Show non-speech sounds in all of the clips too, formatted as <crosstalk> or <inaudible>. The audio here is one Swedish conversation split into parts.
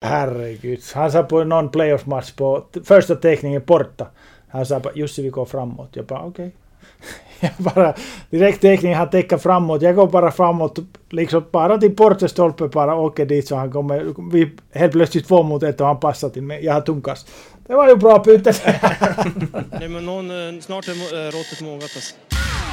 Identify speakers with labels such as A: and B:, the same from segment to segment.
A: Herregud. Han sa på någon playoff-match på första teckningen borta. Han sa bara Jussi vi går framåt. Jag bara okej. Okay. <laughs> Jag bara direkt teckning han täcker framåt. Jag går bara framåt. Liksom bara till bortastolpen bara åker dit så han kommer. Vi helt plötsligt två mot ett och han passar till mig. Jag har tungkast. Det var ju bra Putte. <laughs>
B: Nej men någon, eh, snart är eh, råttet mogat alltså.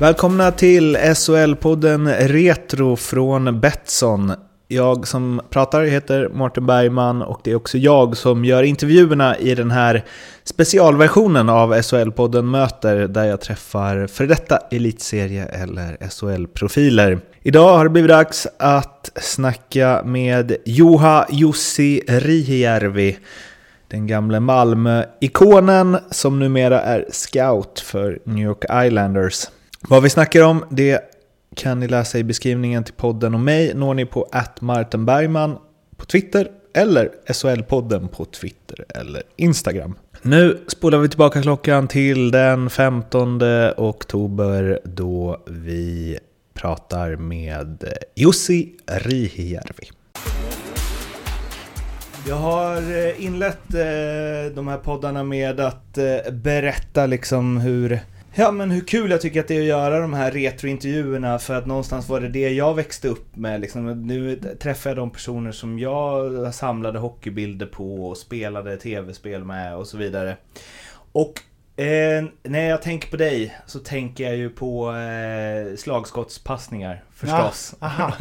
C: Välkomna till SHL-podden Retro från Betsson. Jag som pratar heter Martin Bergman och det är också jag som gör intervjuerna i den här specialversionen av SHL-podden Möter där jag träffar för detta elitserie eller SHL-profiler. Idag har det blivit dags att snacka med Juha Jussi Rihijärvi den gamle Malmö-ikonen som numera är scout för New York Islanders. Vad vi snackar om det kan ni läsa i beskrivningen till podden och mig. Når ni på @martenbergman på Twitter eller SHL-podden på Twitter eller Instagram. Nu spolar vi tillbaka klockan till den 15 oktober då vi pratar med Jussi Rihijärvi. Jag har eh, inlett eh, de här poddarna med att eh, berätta liksom hur Ja men hur kul jag tycker att det är att göra de här retrointervjuerna för att någonstans var det det jag växte upp med. Liksom, nu träffar jag de personer som jag samlade hockeybilder på och spelade tv-spel med och så vidare. Och eh, när jag tänker på dig så tänker jag ju på eh, slagskottspassningar förstås.
A: Ja,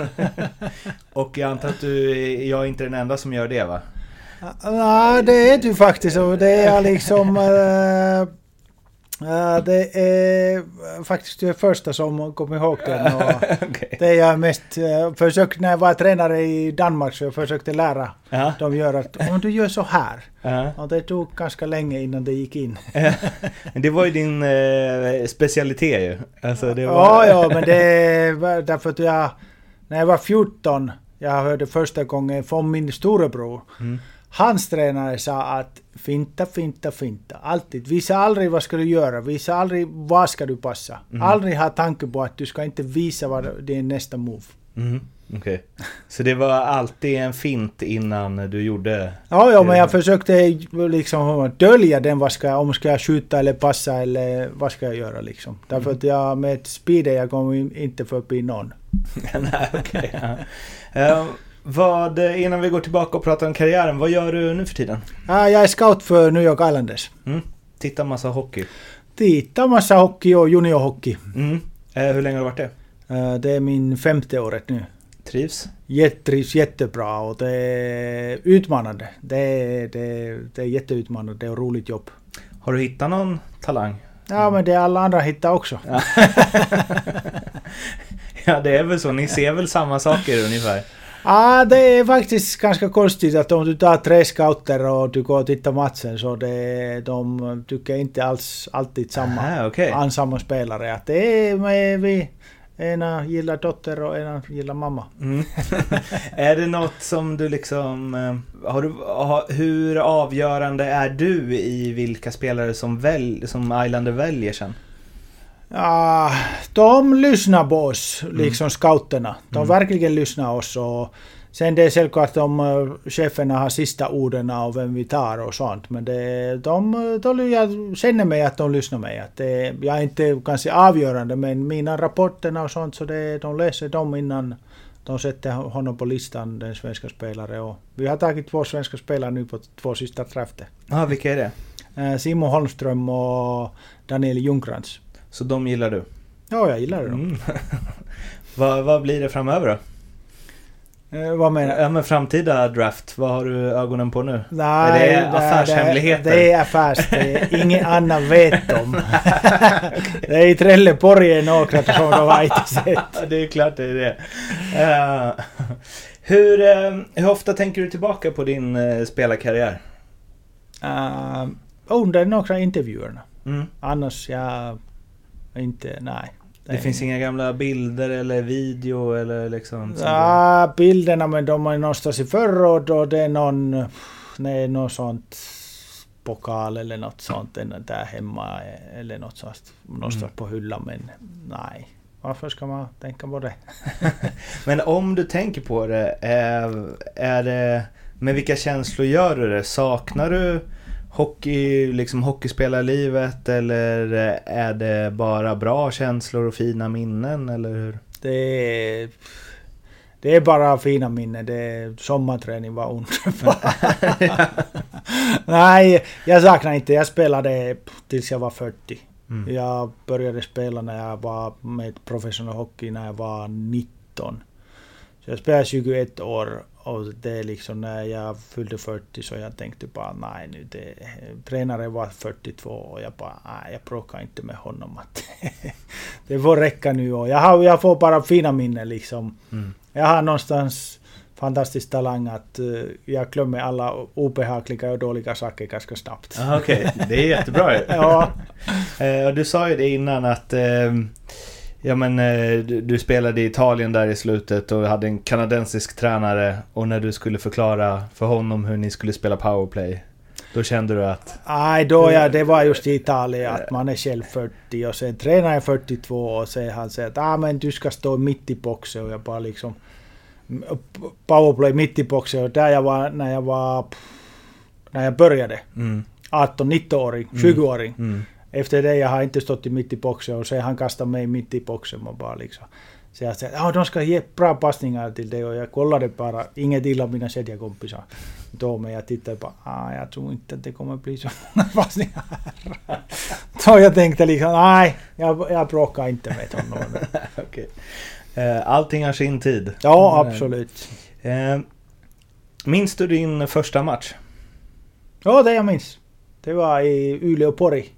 A: <laughs>
C: och jag antar att du, jag är inte den enda som gör det va?
A: Nej, det är du faktiskt. Och det är liksom... Eh, Uh, det är faktiskt det första som kommer ihåg den. <laughs> Okay. Det jag mest uh, försökte när jag var tränare i Danmark så jag försökte lära uh -huh. dem göra att om du gör så här. -huh. Och det tog ganska länge innan det gick in. <laughs>
C: men det var ju din uh, specialitet ju. Alltså, det
A: var... Ja, ja, men det var därför att jag när jag var 14 jag hörde första gången från min storebror. Mm. Hans tränare sa att finta, finta, finta. Alltid. Visa aldrig vad ska du göra. Visa aldrig vad ska du passa. Mm. Aldrig ha tanke på att du ska inte visa vad är nästa move.
C: Mm. Okej. Okay. Så det var alltid en fint innan du gjorde...
A: Ja, ja, men jag försökte liksom dölja den. Vad ska, om ska jag skjuta eller passa eller vad ska jag göra liksom. Därför att jag med speed jag kommer inte förbi någon. <laughs>
C: Nej, okej. Okay, ja. Vad, innan vi går tillbaka och pratar om karriären, vad gör du nu för tiden?
A: jag är scout för New York Islanders.
C: Mm. Tittar massa hockey?
A: Tittar massa hockey och juniorhockey.
C: Mm. Eh, hur länge har du varit det?
A: Eh, det är min femte året nu.
C: Trivs?
A: Trivs jättebra och det är utmanande. Det är, det, det är jätteutmanande, det är ett roligt jobb.
C: Har du hittat någon talang?
A: Ja, men det är alla andra hittar också.
C: Ja, <laughs> det är väl så. Ni ser väl samma saker ungefär?
A: Ja, det är faktiskt ganska konstigt att om du tar tre scouter och du går och tittar matchen så det, de tycker inte alls alltid samma.
C: Aha, okay.
A: samma spelare. Att det är vi, ena gillar dotter och ena gillar mamma.
C: Mm. <laughs> är det något som du liksom... Eh, har du, har, hur avgörande är du i vilka spelare som, väl, som Islander väljer sen?
A: Ja, de lyssnar på oss, liksom mm. scouterna. De mm. verkligen lyssnar oss. Och sen det är självklart de uh, cheferna har sista orden av vem vi tar och sånt. Men det, de, de, jag känner mig att de lyssnar mig. Att det, jag är inte kanske avgörande men mina rapporterna och sånt så det, de läser dem innan de sätter honom på listan, den svenska spelare. Och vi har tagit två svenska spelare nu på två sista drafter.
C: Ah, vilka är det?
A: Uh, Simon Holmström och Daniel Ljungcrantz.
C: Så de gillar du?
A: Ja, jag gillar det. Mm. <laughs>
C: vad, vad blir det framöver då?
A: Eh, vad menar du?
C: Ja men framtida draft, vad har du ögonen på nu?
A: Nej,
C: är det affärshemligheter?
A: Det, det är affärs, det är ingen annan vet om. <laughs> det är i Trelleborg några som de har <laughs> inte sett.
C: det är klart det är det. Uh, Hur, eh, hur ofta tänker du tillbaka på din eh, spelarkarriär?
A: Uh, under några intervjuerna.
C: Mm.
A: Annars jag inte, nej.
C: Det finns inga gamla bilder eller video eller liksom? som
A: Ja, bilderna men de är någonstans i förråd och det är någon, nej, något sånt pokal eller något sånt där hemma eller något sånt någonstans
C: Mm.
A: på hyllan men nej. Varför ska man tänka på det? <laughs>
C: Men om du tänker på det, är, är det... Med vilka känslor gör du det? Saknar du hockey, liksom hockeyspelarlivet eller är det bara bra känslor och fina minnen eller hur?
A: Det är, det är bara fina minnen. Det är, sommarträning var underbar. <laughs> Nej, jag saknar inte. Jag spelade tills jag var 40.
C: Mm.
A: Jag började spela när jag var med professionell hockey när jag var 19. Så jag spelade 21 år och det är liksom när jag fyllde 40 så jag tänkte bara nej nu det... Tränaren var 42 och jag bara nej jag bråkar inte med honom att <laughs> det får räcka nu och jag, har, jag får bara fina minnen liksom.
C: Mm.
A: Jag har någonstans fantastisk talang att eh, jag glömmer alla obehagliga och dåliga saker ganska snabbt.
C: Ah, Okej, det är jättebra ju. <laughs>
A: Ja.
C: Eh, och du sa ju det innan att eh, ja, men, eh, du, du spelade i Italien där i slutet och hade en kanadensisk tränare. Och när du skulle förklara för honom hur ni skulle spela powerplay då kände du att
A: Nej, då ja, det var just i Italien att man är själv 40 och sen tränaren är 42 och sen han säger att ah, men du ska stå mitt i boxen. Och jag bara liksom powerplay mitt i boxen. Och där jag var när jag var när jag började
C: mm,
A: 18-19-åring, 20-åring.
C: mm,
A: Efter det jag har inte stått i mitt i boxen och sen han kastade mig mitt i boxen och bara liksom så jag sa att ah, de ska ge bra passningar till dig och jag kollade bara, inget illa mina kedjakompisar då men jag tittade bara, ah, jag tror inte att det kommer bli så många <laughs> passningar. så jag tänkte liksom, nej, jag, jag bråkar inte med honom. <laughs>
C: okej. Eh, allting har sin tid.
A: Ja,
C: Eh,
A: absolut.
C: Eh, minns du din första match?
A: Ja, det jag minns. Det var i Uleåpori.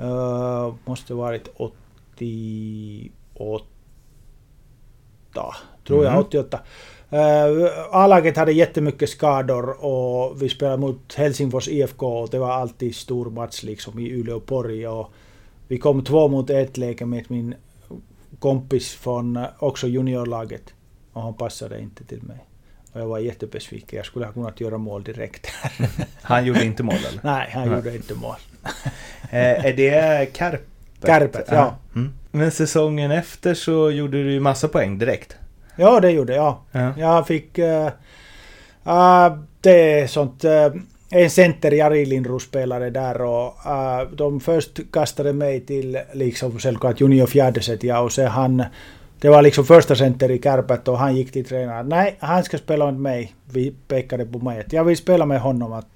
A: Uh, måste varit 88. Tror jag,
C: Mhm.
A: 88. Uh, A-laget hade jättemycket skador och vi spelade mot Helsingfors IFK och det var alltid stor match liksom i Uleåpori och vi kom två mot ett läge med min kompis från också juniorlaget och han passade inte till mig. Och jag var jättebesviken. Jag skulle ha kunnat göra mål direkt. <laughs>
C: Han gjorde inte mål eller?
A: Nej, han
C: Nej.
A: gjorde inte mål. <laughs>
C: Eh, är det Kärpet?
A: Kärpet, ja.
C: Mm. Men säsongen efter så gjorde du ju massa poäng direkt.
A: Ja, det gjorde jag.
C: Ja.
A: Jag fick... Uh, det är sånt... Uh, en center, Jari Lindros spelade där och de först kastade mig till liksom självklart junior fjärdeset ja, och sen han... Det var liksom första center i Kärpät och han gick till tränaren. Nej, han ska spela med mig. Vi pekade på mig att jag vill spela med honom. Att,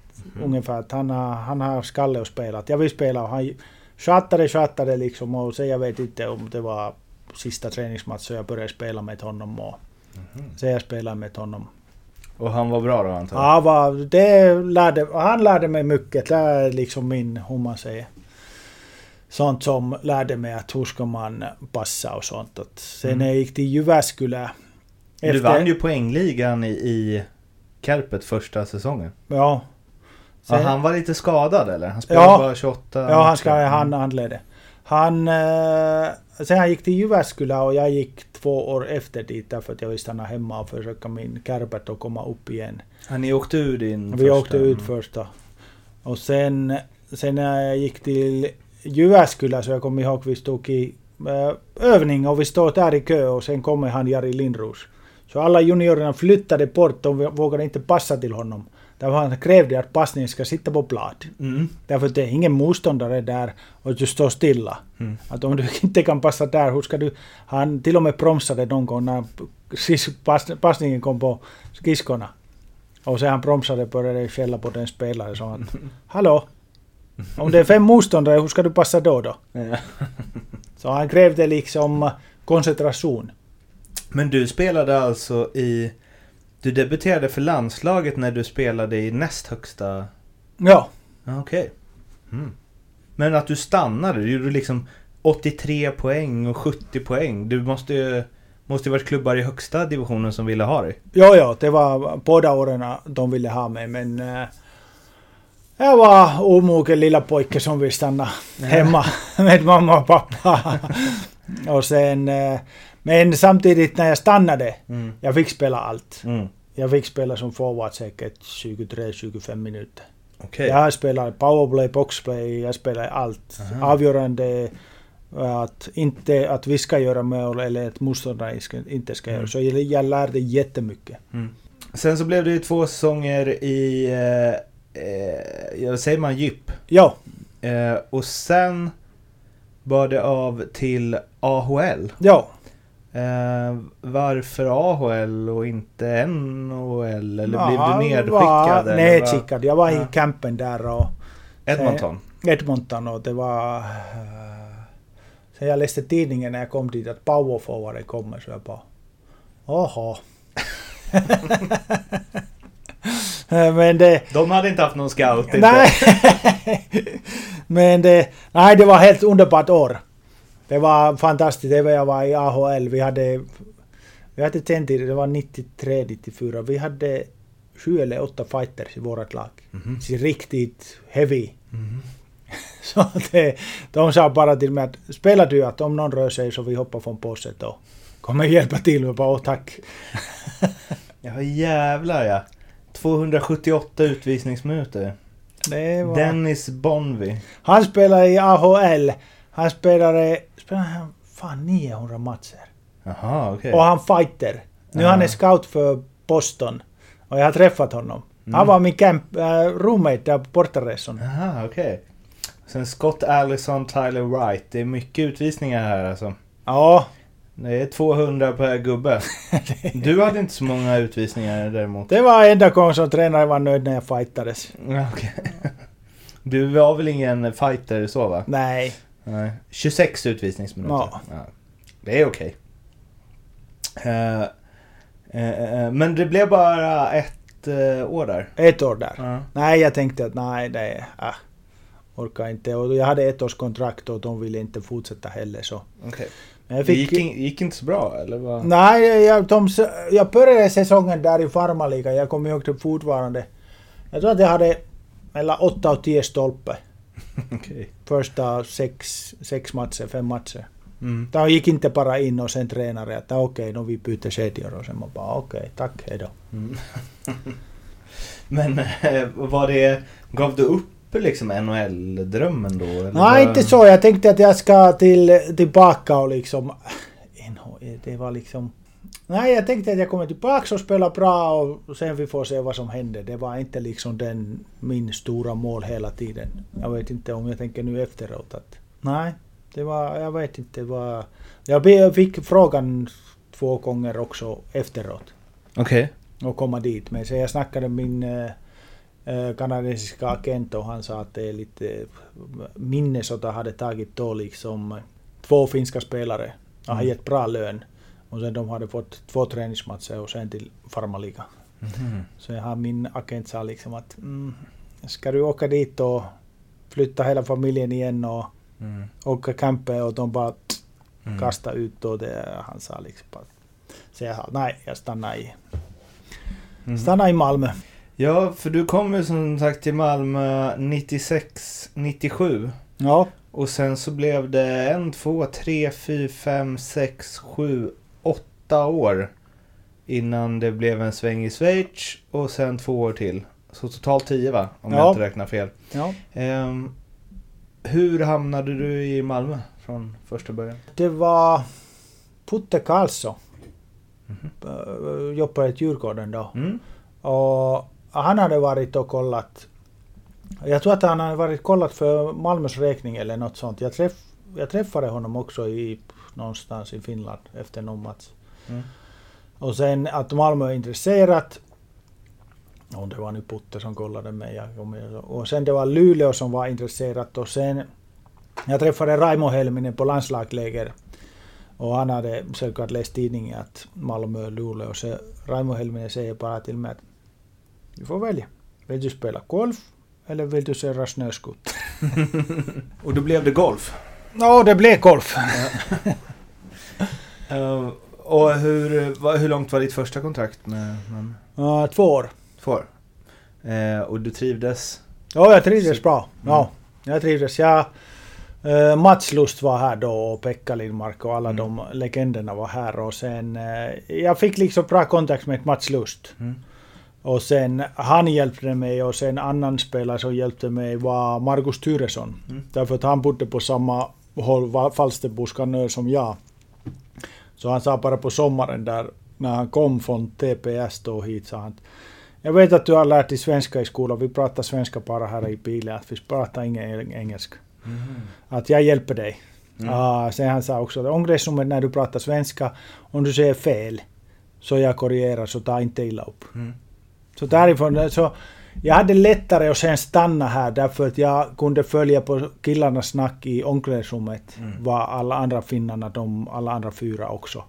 A: Ungefär att han har, han har skalle och spela. Att jag vill spela och han tjatade, tjatade liksom och sen jag vet inte om det var sista träningsmatch så jag började spela med honom och sen jag spelade med honom.
C: Och han var bra då antar jag?
A: Ja, var, det lärde, han lärde mig mycket. Det är liksom min, hur man säger, sånt som lärde mig att hur ska man passa och sånt. Att sen när jag gick till Jyväskylä.
C: Du vann ju poängligan i, i Kärpet första säsongen.
A: Ja.
C: Ja, han var lite skadad eller? Han spelade
A: Ja.
C: bara 28
A: Ja, han, ska,
C: matcher.
A: han, han ledde. Han... Eh, sen han gick till Jyväskylä och jag gick två år efter dit därför att jag ville stanna hemma och försöka min Kärpät och komma upp igen.
C: Ja, ni åkte ur din
A: Vi
C: första.
A: åkte ut första. Och sen, sen när jag gick till Jyväskylä så jag kommer ihåg vi stod i eh, övning och vi stod där i kö och sen kommer han Jari Lindros. Så alla juniorerna flyttade bort, de vågade inte passa till honom. Därför han krävde att passningen ska sitta på blad.
C: Mm.
A: Därför att det är ingen motståndare där och du står stilla.
C: Mm.
A: Att om du <laughs> inte kan passa där, hur ska du... Han till och med bromsade någon gång när passningen kom på skridskorna. Och sen han bromsade och började skälla på den spelare så han... <laughs> Hallå? Om det är fem motståndare, hur ska du passa då då? Så han krävde liksom koncentration.
C: Men du spelade alltså i... Du debuterade för landslaget när du spelade i näst högsta...
A: Ja.
C: Ja, Okej. Mm. Men att du stannade, du gjorde liksom 83 poäng och 70 poäng. Du måste ju... måste ju varit klubbar i högsta divisionen som ville ha dig.
A: Jo, jo, det var båda åren de ville ha mig, men eh, jag var omogen lilla pojke som vill stanna hemma <laughs> med mamma och pappa. <laughs> och sen, eh, men samtidigt när jag stannade,
C: Mm.
A: jag fick spela allt.
C: Mm.
A: Jag fick spela som forward säkert 23-25 minuter.
C: Okej.
A: Jag spelar powerplay, boxplay, jag spelar allt. Avgörande att, inte, att vi ska göra mål eller att motståndaren ska- inte ska göra. Så jag, jag lärde jättemycket.
C: Sen så blev det ju två säsonger i, eh, eh, säger man djup.
A: Ja,
C: Eh, och sen det av till AHL.
A: ja.
C: Eh, varför AHL och inte NHL? Eller
A: Ja,
C: blev du nedskickad?
A: Var nedskickad. Jag var
C: Ja.
A: i campen där och?
C: Edmonton?
A: Edmonton och det var... eh, Sen jag läste tidningen när jag kom dit att powerforwarden kommer så jag bara... Oho. <laughs> <laughs> Men det...
C: De hade inte haft någon scout? Inte.
A: Nej. <laughs> Men det, nej, det var helt underbart år. Det var fantastiskt. Det var jag var i AHL. Vi hade, vi hade tid, det var 93, 94. Vi hade sju eller åtta fighters i vårt lag. Så riktigt heavy. <laughs> Så det, de sa bara till mig att spelar du att om någon rör sig så vi hoppar från påset och kommer hjälpa till. Och bara, åh tack. <laughs>
C: Ja jävlar ja. 278 utvisningsminuter.
A: Det var...
C: Dennis Bonvi.
A: Han spelar i AHL. Han spelade, spelade han fan 900 matcher.
C: Jaha okej.
A: Och han fighter. Nu
C: Ja.
A: han är scout för Boston. Och jag har träffat honom.
C: Mm.
A: Han var min camp, äh, roommate där på bortaresan.
C: Jaha okej. Sen Scott Allison, Tyler Wright. Det är mycket utvisningar här alltså.
A: Ja,
C: Det är 200 per gubbe. <laughs> Du hade inte så många utvisningar däremot.
A: det var enda gången som tränaren var nöjd när jag fightades.
C: Ja, okej. Du var väl ingen fighter så va?
A: Nej.
C: Nej. 26 utvisningsminuter.
A: Ja.
C: Det är okej. Eh, eh, eh, men det blev bara ett år där.
A: Ett år där.
C: Ja.
A: Nej, jag tänkte att nej, det. Äh, orkar inte. Och jag hade ett års kontrakt och de ville inte fortsätta heller så.
C: Okej.
A: Jag
C: Det
A: fick...
C: gick, in, gick inte så bra eller? Vad?
A: Nej, jag, de, jag började säsongen där i farmarligan. Jag kommer ihåg det fortfarande. Jag tror att jag hade mellan 8 och 10 stolpe. <laughs>
C: Okej.
A: Första sex, sex matcher, fem matcher.
C: Mm.
A: De gick inte bara in och sen tränare att okej, okay, vi byter kedjor och sen man bara okej, tack, hejdå. <laughs>
C: Men eh, var det... Gav du upp liksom NHL-drömmen då? Eller
A: Nej,
C: var-
A: inte så. Jag tänkte att jag ska till, tillbaka och liksom... Det var liksom... Nej, jag tänkte att jag kommer tillbaka och spela bra och sen vi får se vad som händer. Det var inte liksom den, min stora mål hela tiden. Jag vet inte om jag tänker nu efteråt att... Nej, det var... Jag vet inte vad... Jag be- fick frågan två gånger också efteråt
C: Okej.
A: och komma dit. Men så jag snackade med min eh, kanadensiska agent och han sa att det är lite... Minnesota hade tagit då liksom två finska spelare och har gett bra lön. Och sen de hade fått två träningsmatcher och sen till farmarliga. Så jag har min agent sa liksom att mm, ska du åka dit och flytta hela familjen igen och
C: Mm.
A: åka camper och de bara kasta ut och det han sa liksom bara. Så jag sa nej, jag stannar i, stannar i Malmö.
C: Ja, för du kom ju som sagt till Malmö 96, 97.
A: Ja,
C: Och sen så blev det en, två, tre, fyra, fem, sex, sju, åtta år. Innan det blev en sväng i Schweiz och sen två år till. Så totalt tio va? Om jag
A: Ja.
C: inte räknar fel.
A: ja.
C: Ehm, hur hamnade du i Malmö från första början?
A: Det var Putte Karlsson. Mm Jobbade i Djurgården då.
C: Mm.
A: Och han hade varit och kollat. Jag tror att han hade varit kollat för Malmös räkning eller något sånt. Jag, träff, jag träffade honom också i någonstans i Finland efter någon match.
C: Mm.
A: Och sen att Malmö är intresserat. Och det var nu Putte som kollade mig. Och sen det var Luleå som var intresserat och sen jag träffade Raimo Helminen på landslagsläger. Och han hade säkert läst tidningen att Malmö och Luleå. Så Raimo Helminen säger bara till mig att du får välja. Vill du spela golf eller vill du köra snöskoter? <laughs>
C: Och då blev det golf.
A: Ja, det blev golf. <laughs>
C: Ehm, Och hur, hur långt var ditt första kontrakt med Malmö?
A: Ja, två år.
C: Två år. Eh, och du trivdes?
A: Ja, jag trivdes
C: Så-
A: bra. Ja, jag trivdes. Jag, eh, Mats Lust var här då och Pekka Lindmark och alla de legenderna var här. Och sen, eh, jag fick liksom bra kontakt med Mats Lust.
C: Mm.
A: Och sen han hjälpte mig och sen annan spelare som hjälpte mig var Markus Tyresson.
C: Mm.
A: Därför att han bodde på samma håll, Va- Falsterboskanö som jag. Så han sa bara på sommaren där när han kom från TPS då hit sa han jag vet att du har lärt dig svenska i skolan, vi pratar svenska bara här i bilen, att vi pratar ingen eng- engelska. Att jag hjälper dig. Ah, sen han sa också att omklädningsrummet när du pratar svenska, om du säger fel, så jag korrigerar så ta inte illa upp. Så därifrån, så jag hade lättare att sen stanna här därför att jag kunde följa på killarnas snack i omklädningsrummet. Vad alla andra finnarna, de, alla andra fyra också.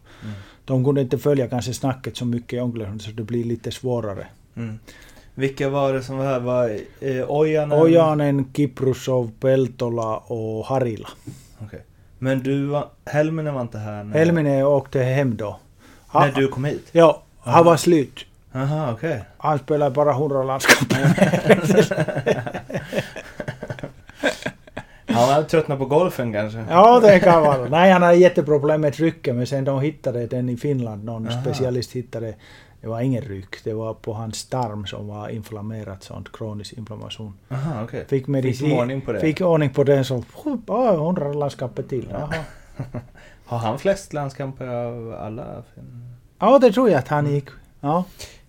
A: De kunde inte följa kanske snacket så mycket i omklädningsrummet så det blir lite svårare.
C: Mm. Vilka var det som var här? Var, eh, Ojanen?
A: Ojanen, Kiprusov, Peltola och Harila.
C: Okej. Men du var, Helminen var inte här när,
A: Helminen åkte hem då. Han,
C: när du kom hit?
A: Ja, han var slut.
C: Aha, okej.
A: Han spelade bara 100 landskamper. <laughs>
C: Han hade tröttnat på golfen kanske?
A: Ja, det kan vara. Nej, han hade jätteproblem med rycken, men sen de hittade den i Finland. Någon
C: Aha.
A: specialist hittade. Det var ingen ryck, det var på hans tarm som var inflammerat, sånt kronisk inflammation.
C: Aha, okej.
A: Fick medicin.
C: de ordning på det?
A: Fick ordning på den så... Ja, 100 landskamper till. Jaha. <laughs>
C: Har han flest landskamper av alla?
A: Ja, det tror jag att han gick. Ja.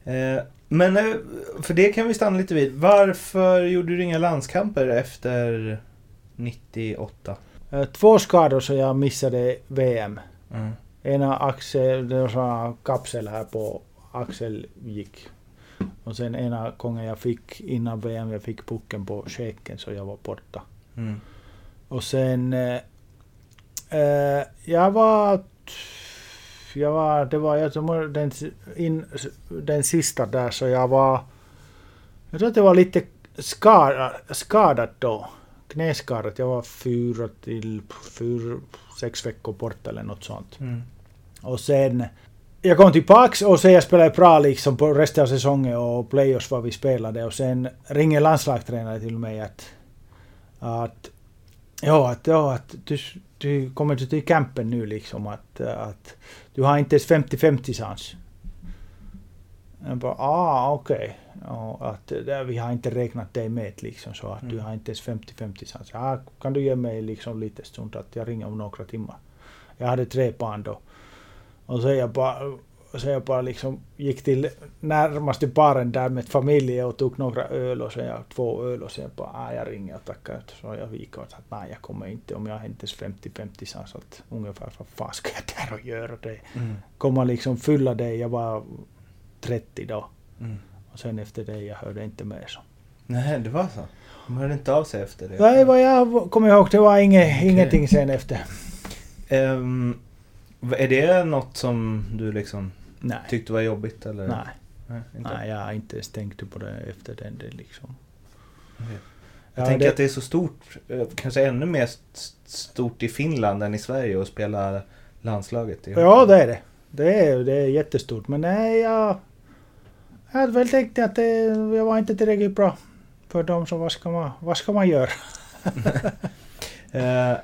C: Eh, men eh, för det kan vi stanna lite vid. Varför gjorde du inga landskamper efter 98?
A: Eh, Två skador så jag missade VM.
C: Mm.
A: Ena axel, det var sån kapsel här på axel gick. Och sen ena gången jag fick innan VM, jag fick pucken på käken så jag var borta.
C: Mm.
A: Och sen... Eh, jag var... Jag var... Det var jag tror den, in, den sista där så jag var... Jag tror att det var lite skadad, skadad då. Knäskadad. Jag var fyra till fyra, sex veckor bort eller något sånt.
C: Mm.
A: Och sen... Jag kom tillbaks och sen jag spelade bra liksom på resten av säsongen och playoffs vad vi spelade och sen ringer landslagstränare till mig att... Att... Ja, att, ja, att du, du kommer till campen nu liksom att, att du har inte ens 50-50 chans. Jag bara, ah okej. Att det, vi har inte räknat dig med liksom så att du har inte ens 50-50 chans. Ja, kan du ge mig liksom lite stund att jag ringer om några timmar. Jag hade tre barn då. Och så jag bara, så jag bara liksom gick till närmaste baren där med familj och tog några öl och så jag två öl och sen bara, ah, jag ringer och tackar. Så jag och sa att nej, jag kommer inte om jag har inte ens 50-50 chans att ungefär vad fan ska jag där och göra det?
C: Mm.
A: Komma liksom fylla det, jag var 30 då.
C: Mm.
A: Och sen efter det, jag hörde inte mer så.
C: Nej, det var så? De hörde inte av sig efter det?
A: Nej, vad jag kommer ihåg, det var inget, ingenting sen efter.
C: Ehm, är det något som du liksom
A: Nej.
C: tyckte var jobbigt? Eller?
A: Nej.
C: Nej, inte.
A: Nej, jag har inte ens tänkt på det efter den. Det liksom. Ja,
C: Jag tänker
A: det-
C: att det är så stort, eh, kanske ännu mer st- stort i Finland än i Sverige att spela landslaget. i-
A: Ja, det är det. Det är, det är jättestort. Men nej, jag... Jag hade väl tänkt att det, jag var inte tillräckligt bra för dem, så vad ska man, vad ska man göra? <laughs>
C: Eh,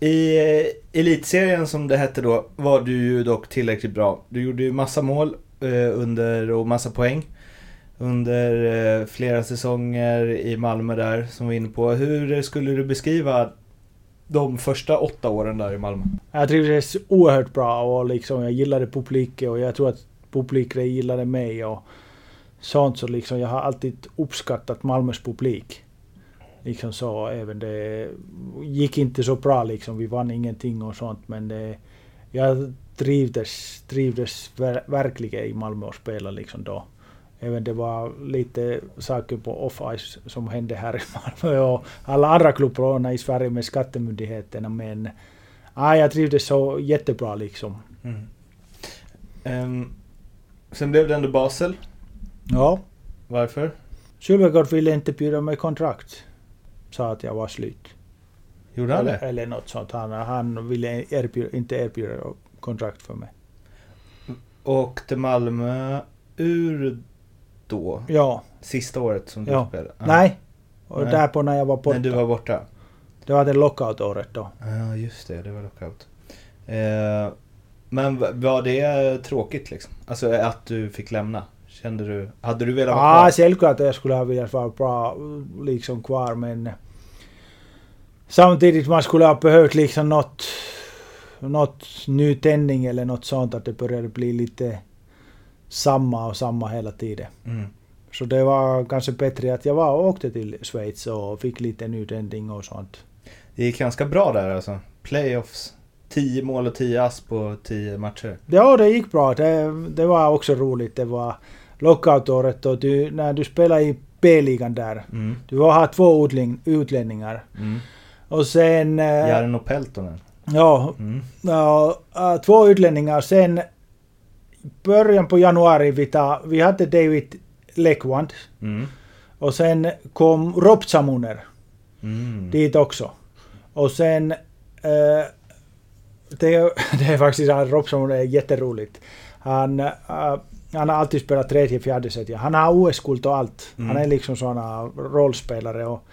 C: i eh, elitserien som det hette då var du ju dock tillräckligt bra. Du gjorde ju massa mål eh, under, och massa poäng under eh, flera säsonger i Malmö där som vi var inne på. Hur skulle du beskriva de första åtta åren där i Malmö?
A: Jag trivdes oerhört bra och liksom jag gillade publiken och jag tror att publiken gillade mig och sånt så liksom jag har alltid uppskattat Malmös publik. Liksom så även det gick inte så bra liksom, vi vann ingenting och sånt men det, jag trivdes, trivdes ver, verkligen i Malmö och spela liksom då. Även det var lite saker på off-ice som hände här i <laughs> Malmö och alla andra klubbar i Sverige med skattemyndigheterna men Ja, jag trivdes så jättebra liksom.
C: Mm. Ehm, sen blev det ändå Basel.
A: Ja.
C: Varför?
A: Sylvegård ville inte bjuda mig kontrakt. Sa att jag var slut.
C: Gjorde han
A: Eller,
C: det?
A: eller något sånt. Han, han ville erbjuda, inte erbjuda kontrakt för mig.
C: åkte Malmö ur då?
A: Ja.
C: Sista året som du
A: Ja.
C: spelade? Ja.
A: Nej. Och
C: Nej.
A: därpå när jag var borta.
C: När du var borta?
A: Det var det lockout-året då.
C: Ja, just det. Det var lockout. Eh, men var det tråkigt liksom? Alltså att du fick lämna? Kände du... Hade du velat vara
A: Ja,
C: kvar?
A: självklart att jag skulle ha velat vara bra liksom kvar men samtidigt man skulle ha behövt liksom något, något nytändning eller något sånt att det började bli lite samma och samma hela tiden.
C: Mm.
A: Så det var kanske bättre att jag var och åkte till Schweiz och fick lite nytändning och sånt.
C: Det gick ganska bra där alltså. Playoffs. 10 mål och 10 ass på 10 matcher.
A: Ja, det gick bra. Det, det var också roligt. Det var lockout-året och du, när du spelade i B-ligan där.
C: Mm.
A: Du har två utlän- utlänningar.
C: Mm.
A: Och sen... eh,
C: Jarno Peltonen.
A: Ja,
C: Mm.
A: ja, äh, två utlänningar. Sen början på januari vi, ta, vi hade David Lekwand
C: Mm.
A: och sen kom Rob Samuner
C: Mm.
A: dit också. Och sen... eh, det, är- <laughs> det är faktiskt att Rob Samuner är jätteroligt. Han, eh, han har alltid spelat tredje, fjärde set. Han har OS-guld och allt. Han är liksom såna rollspelare. Och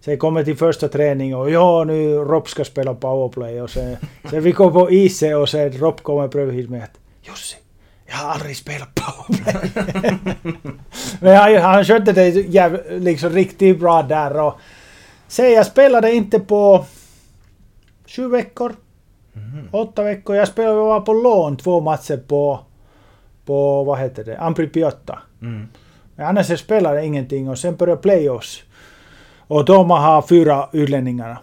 A: sen kommer till första träning och ja, nu Rob ska spela powerplay. Och sen, sen vi går på isen och sen Rob kommer bredvid mig att Jussi, jag har aldrig spelat powerplay. <laughs> Men han, han skötte det jäv, liksom riktigt bra där. Och sen jag spelade inte på sju veckor. Åtta veckor. Jag spelade var på lån två matcher på, på vad heter det, Ampri Piotta.
C: Mm.
A: Men annars jag spelade ingenting och sen började playoffs. Och då man har fyra utlänningar.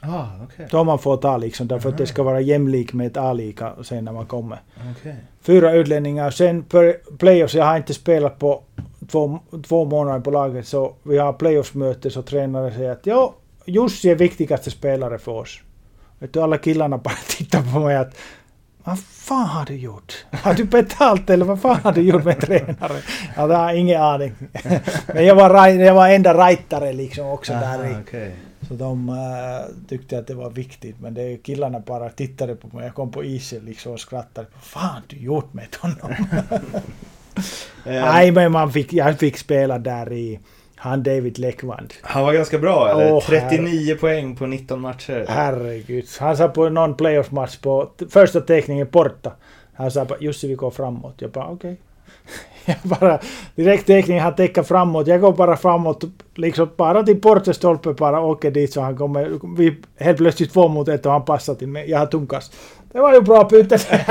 C: Ah, okej.
A: Då man får ta liksom, därför att det ska vara jämlik med ett A-lika sen när man kommer.
C: Okej.
A: Fyra utlänningar. Sen för playoffs, jag har inte spelat på två, två månader på laget, så vi har playoffsmöte så tränare säger att ja, Jussi är viktigaste spelare för oss. Vet du, alla killarna bara <laughs> tittar på mig att vad fan har du gjort? Har du betalt eller vad fan har du gjort med tränare? Ja, det har jag ingen aning. <laughs> Men jag var, jag var enda rightare liksom också där i.
C: Aha, okej.
A: Så de eh, tyckte att det var viktigt. Men det, killarna bara tittade på mig. Jag kom på isen liksom och skrattade. Vad fan har du gjort med honom? <laughs> Nej, men man fick, jag fick spela där i han David Leckvand.
C: Han var ganska bra eller?
A: Åh,
C: 39 poäng på 19 matcher.
A: Herregud. Han sa på någon playoff-match på första teckningen borta. Han sa bara Jussi vi går framåt. Jag bara okej. <laughs> Jag bara direkt teckningen han täcker framåt. Jag går bara framåt. Liksom bara till bortastolpen bara åker dit så han kommer. Vi helt plötsligt två mot ett och han passar till mig. Jag har tungkast. Det var ju bra byte. <laughs>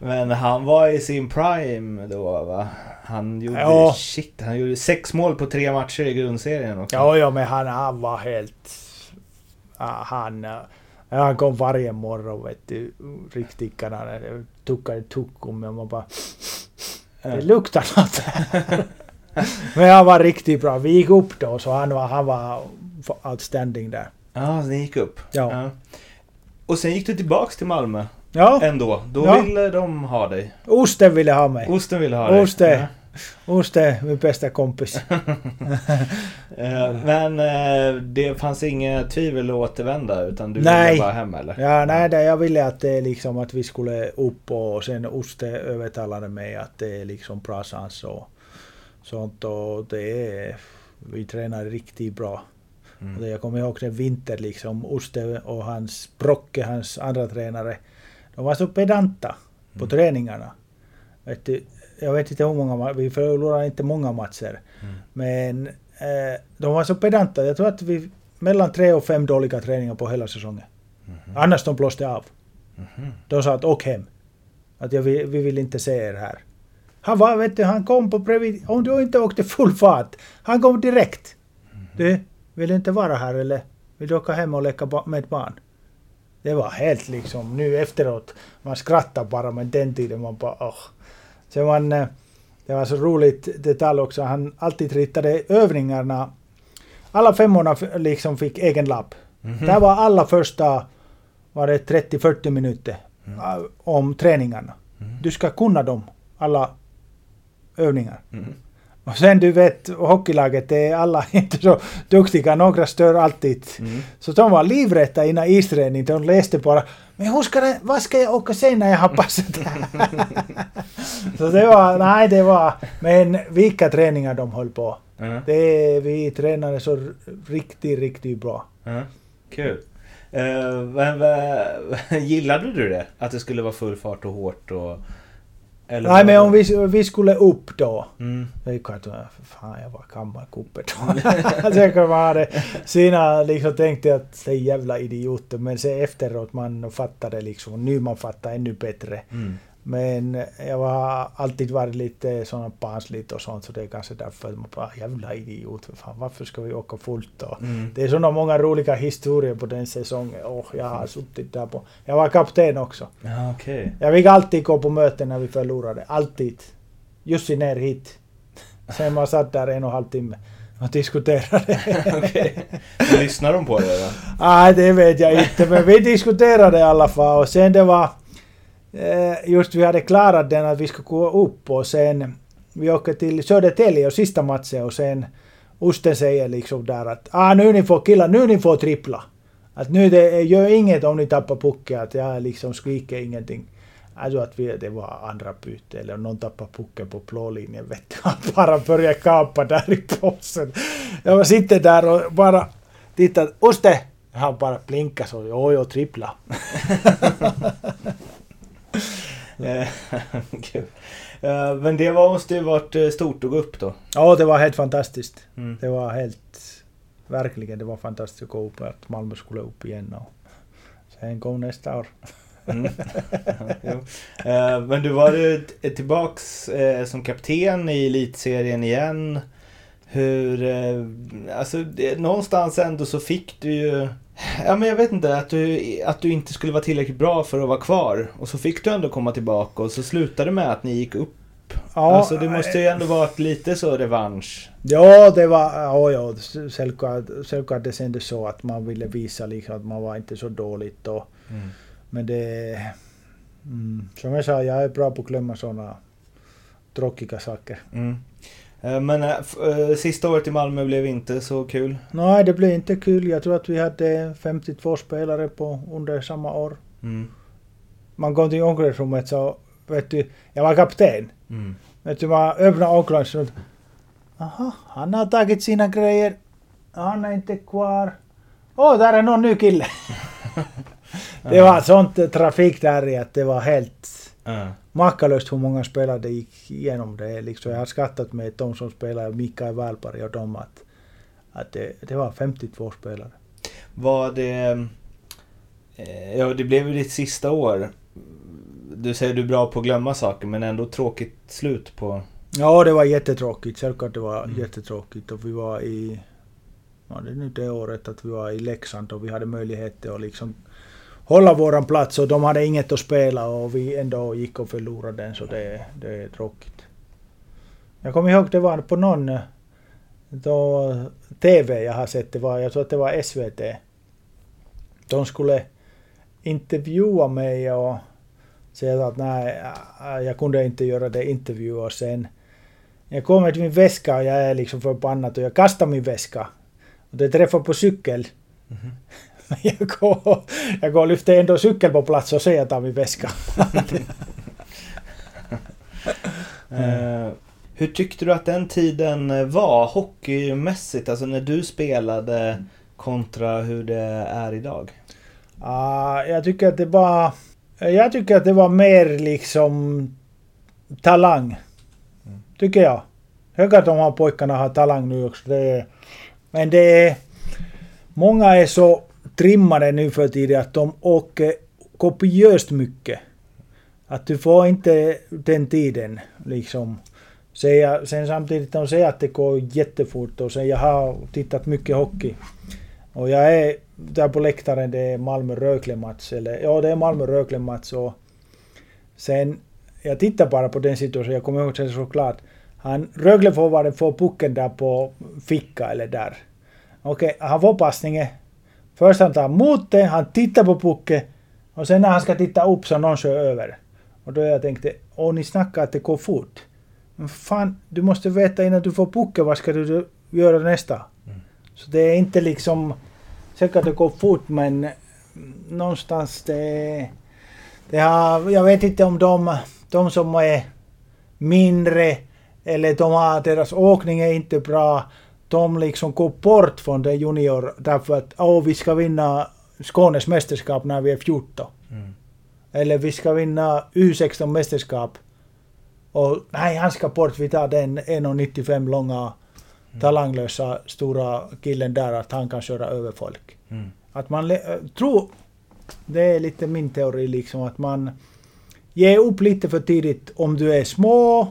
C: Men han var i sin prime då va? Han gjorde,
A: Ja.
C: shit, han gjorde sex mål på tre matcher i grundserien också.
A: ja, ja, men han, han var helt... Ja, han... eh, Han kom varje morgon vet du. Riktigt kanan. Tuckade tuggummi och man bara... Det luktar något här. <laughs> Men han var riktigt bra. Vi gick upp då så han var, han var outstanding där.
C: Ja, så det gick upp.
A: Ja.
C: Och sen gick du tillbaks till Malmö
A: Ja,
C: ändå. Då
A: Ja.
C: ville de ha dig.
A: Osten ville ha mig.
C: Osten ville ha dig.
A: Osten. Osten, min bästa kompis. <laughs>
C: Eh, Men eh, det fanns inga tvivel att återvända utan du
A: Nej.
C: ville bara hem eller?
A: Ja, nej, det, jag ville att det liksom att vi skulle upp och sen Oste övertalade mig att det är liksom bra chans och sånt och det är... Vi tränar riktigt bra.
C: Mm.
A: Och det, jag kommer ihåg den vinter liksom, Oste och hans Brocke, hans andra tränare. De var så pedanta på
C: Mm.
A: träningarna. Vet du, jag vet inte hur många ma- vi förlorade inte många matcher.
C: Mm.
A: Men eh, de var så pedanta. Jag tror att vi mellan tre och fem dåliga träningar på hela säsongen.
C: Mhm.
A: Annars de blåste av. De sa att åk hem. Att jag, vi, vi vill inte se er här. Han var, vet du, han kom på bredvid. Om du inte åkte full fart. Han kom direkt.
C: Mhm.
A: Du, vill du inte vara här eller vill du åka hem och leka med barn? Det var helt liksom, nu efteråt, man skrattar bara men den tiden man bara åh. Sen man, eh, det var så roligt detalj också, han alltid ritade övningarna. Alla femmorna liksom fick egen lapp. Där var alla första, var det 30-40 minuter eh, om träningarna. Du ska kunna dem, alla övningar. Och sen du vet, hockeylaget, det är alla <laughs> inte så duktiga, några stör alltid. Så de var livrädda innan isträning, de läste bara men hur ska det, vad ska jag åka sen <laughs> när jag har passat här? så det var, nej det var, men vilka träningar de höll på.
C: Ja.
A: Det, vi tränade så riktigt, riktigt bra.
C: Ja, kul. Uh, men, gillade du det? Att det skulle vara full fart och hårt och... Eller
A: Nej men om vi, vi skulle upp då.
C: Mm.
A: Är klart, för fan jag var kammarkuppe då. Sen kan man hade sina liksom tänkte att det är jävla idioter. Men sen efteråt man fattade liksom. Nu man fattar ännu bättre.
C: Mm.
A: Men jag har alltid varit lite sån barnsligt och sånt. Så det är kanske därför man bara jävla idiot. För fan, varför ska vi åka fullt då?
C: Mm.
A: Det är såna många roliga historier på den säsongen. Åh, jag har suttit där på. Jag var kapten också.
C: Ja, okej.
A: Jag fick alltid gå på möten när vi förlorade. Alltid. Jussi ner hit. Sen man satt där en och en halv timme och diskuterade. <laughs>
C: Men Lyssnar de på det då?
A: Nej, det vet jag inte. Men vi diskuterade i alla fall. Och sen det var... Eh, just vi hade klarat den att vi skulle gå upp och sen... Vi åker till Södertälje och sista matchen och sen... Osten säger liksom där att ah, nu ni får killar, nu ni får trippla. Att nu det gör inget om ni tappar pucken, att jag liksom skriker ingenting. Jag tror att vi, det var andra byte eller någon tappade pucken på blå linjen, vet du. Han bara började kapa där i påsen. Jag sitter där och bara tittar. Oste! Han bara blinkar så. Jo, jo, trippla. <laughs> <laughs>
C: Eh. Eh, Men det var, måste ju varit eh, stort att gå upp då?
A: Ja, det var helt fantastiskt.
C: Mm.
A: Det var helt... Verkligen, det var fantastiskt att gå upp. Att Malmö skulle upp igen. Och sen kom nästa år.
C: Mm. Men du var tillbaks som kapten i elitserien igen. Hur... Alltså någonstans ändå så fick du ju... Ja men jag vet inte, att du, att du inte skulle vara tillräckligt bra för att vara kvar. Och så fick du ändå komma tillbaka och så slutade det med att ni gick upp.
A: Ja,
C: alltså det måste ju ändå varit lite så revansch.
A: Ja, det var... Ja, ja, självklart, kändes så att man ville visa liksom att man var inte så dåligt. Och,
C: Mm.
A: Men det... Mm, som jag sa, jag är bra på att glömma sådana tråkiga saker.
C: Mm. Eh, Men eh, sista året i Malmö blev inte så kul.
A: Nej, det blev inte kul. Jag tror att vi hade 52 spelare på under samma år.
C: Mm.
A: Man kom till omklädningsrummet så, vet du, jag var kapten.
C: Mm.
A: Vet du, man öppnade omklädningsrummet. Aha, han har tagit sina grejer. Han är inte kvar. Åh, oh, där är någon ny kille. <laughs> det var sånt trafik där i att det var helt
C: Ja.
A: makalöst hur många spelare det gick igenom det. Liksom, jag har skattat med de som spelar, Mikael Wallberg och dem, att, att det, det var 52 spelare.
C: Var det... eh, Ja, det blev ju ditt sista år. Du säger du är bra på att glömma saker, men ändå tråkigt slut på...
A: Ja, det var jättetråkigt. Självklart det var
C: Mm.
A: jättetråkigt. Och vi var i... Ja, det är nu det året att vi var i Leksand och vi hade möjlighet att liksom hålla våran plats och de hade inget att spela och vi ändå gick och förlorade den så det, det är tråkigt. Jag kommer ihåg det var på någon eh, då, TV jag har sett, det var, jag tror att det var SVT. De skulle intervjua mig och säga att nej, eh, jag kunde inte göra det intervju och sen jag kommer till min väska och jag är liksom förbannad och jag kastar min väska. Och det träffar på cykel. Mhm. Men <laughs> jag går, jag går och lyfter ändå cykeln på plats och säger att jag min väska.
C: Eh, hur tyckte du att den tiden var hockeymässigt? Alltså när du spelade kontra hur det är idag?
A: Ah, jag tycker att det var... Jag tycker att det var mer liksom talang. Tycker jag. Hög att de här pojkarna har talang nu också. Det är, men det är... Många är så trimmade nu för tiden att de åker kopiöst mycket. Att du får inte den tiden liksom. Säga, sen samtidigt de säger att det går jättefort och sen jag har tittat mycket hockey. Och jag är där på läktaren, det är Malmö-Rögle-match. Eller ja, det är Malmö-Rögle-match och sen, jag tittar bara på den situationen, jag kommer ihåg det såklart. Han, Rögle-forwarden får pucken där på ficka eller där. Okej, han får passningen. Först han tar emot det, han tittar på pucken och sen när han ska titta upp så någon kör över. Och då jag tänkte, åh ni snackar att det går fort. Men fan, du måste veta innan du får pucken, vad ska du göra nästa? Så det är inte liksom... Säkert det går fort men, någonstans det, det har, jag vet inte om de, de som är mindre eller de har, deras åkning är inte bra. De liksom går bort från det junior därför att åh, vi ska vinna Skånes mästerskap när vi är 14.
C: Mm.
A: Eller vi ska vinna U16 mästerskap. Och nej, han ska bort. Vi tar den 1,95 långa talanglösa stora killen där att han kan köra över folk.
C: Mm.
A: Att man äh, tror... Det är lite min teori liksom att man ger upp lite för tidigt om du är små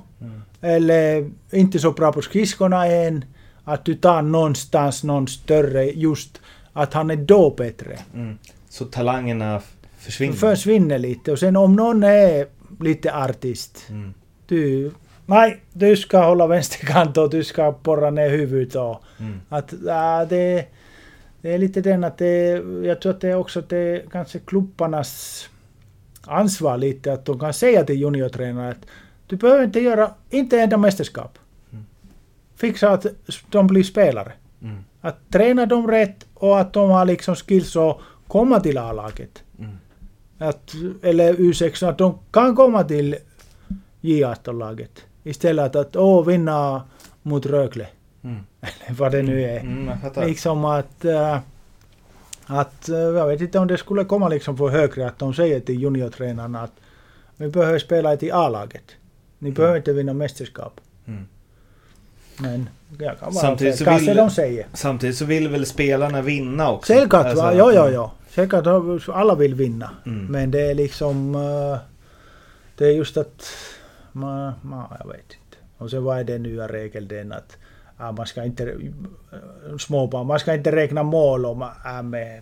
A: eller inte så bra på skridskorna än. Att du tar någonstans någon större just att han är då bättre.
C: Mm. Så talangerna försvinner?
A: Försvinner lite och sen om någon är lite artist.
C: Mm.
A: Du, nej, du ska hålla vänsterkant och du ska borra ner huvudet och
C: Mm.
A: att ja, det, det är lite den att det, jag tror att det är också det är kanske klubbarnas ansvar lite att de kan säga till juniortränare att du behöver inte göra, inte enda mästerskap. Fixa att de blir spelare.
C: Mm.
A: Att träna dem rätt och att de har liksom skills att komma till A-laget.
C: Mm.
A: Att, eller U16, att de kan komma till J18-laget. Istället att åh, vinna mot Rögle.
C: Mm. <laughs>
A: Eller vad det nu är.
C: Mm, jag fattar.
A: Liksom att... äh, att äh, jag vet inte om det skulle komma liksom för högre att de säger till juniortränarna att vi behöver spela till A-laget. Ni behöver inte vinna mästerskap.
C: Mm.
A: Men jag kan bara
C: Samtidigt så vill-
A: de säger.
C: Samtidigt så vill väl spelarna vinna också?
A: Säkert,
C: Alltså,
A: va? Ja, ja, ja. Säkert, alla vill vinna.
C: Mm.
A: Men det är liksom... äh, det är just att... Man, man, jag vet inte. Och sen vad är den nya regeln den att ja, man ska inte... äh, Småbarn, man ska inte räkna mål om... Äh, med,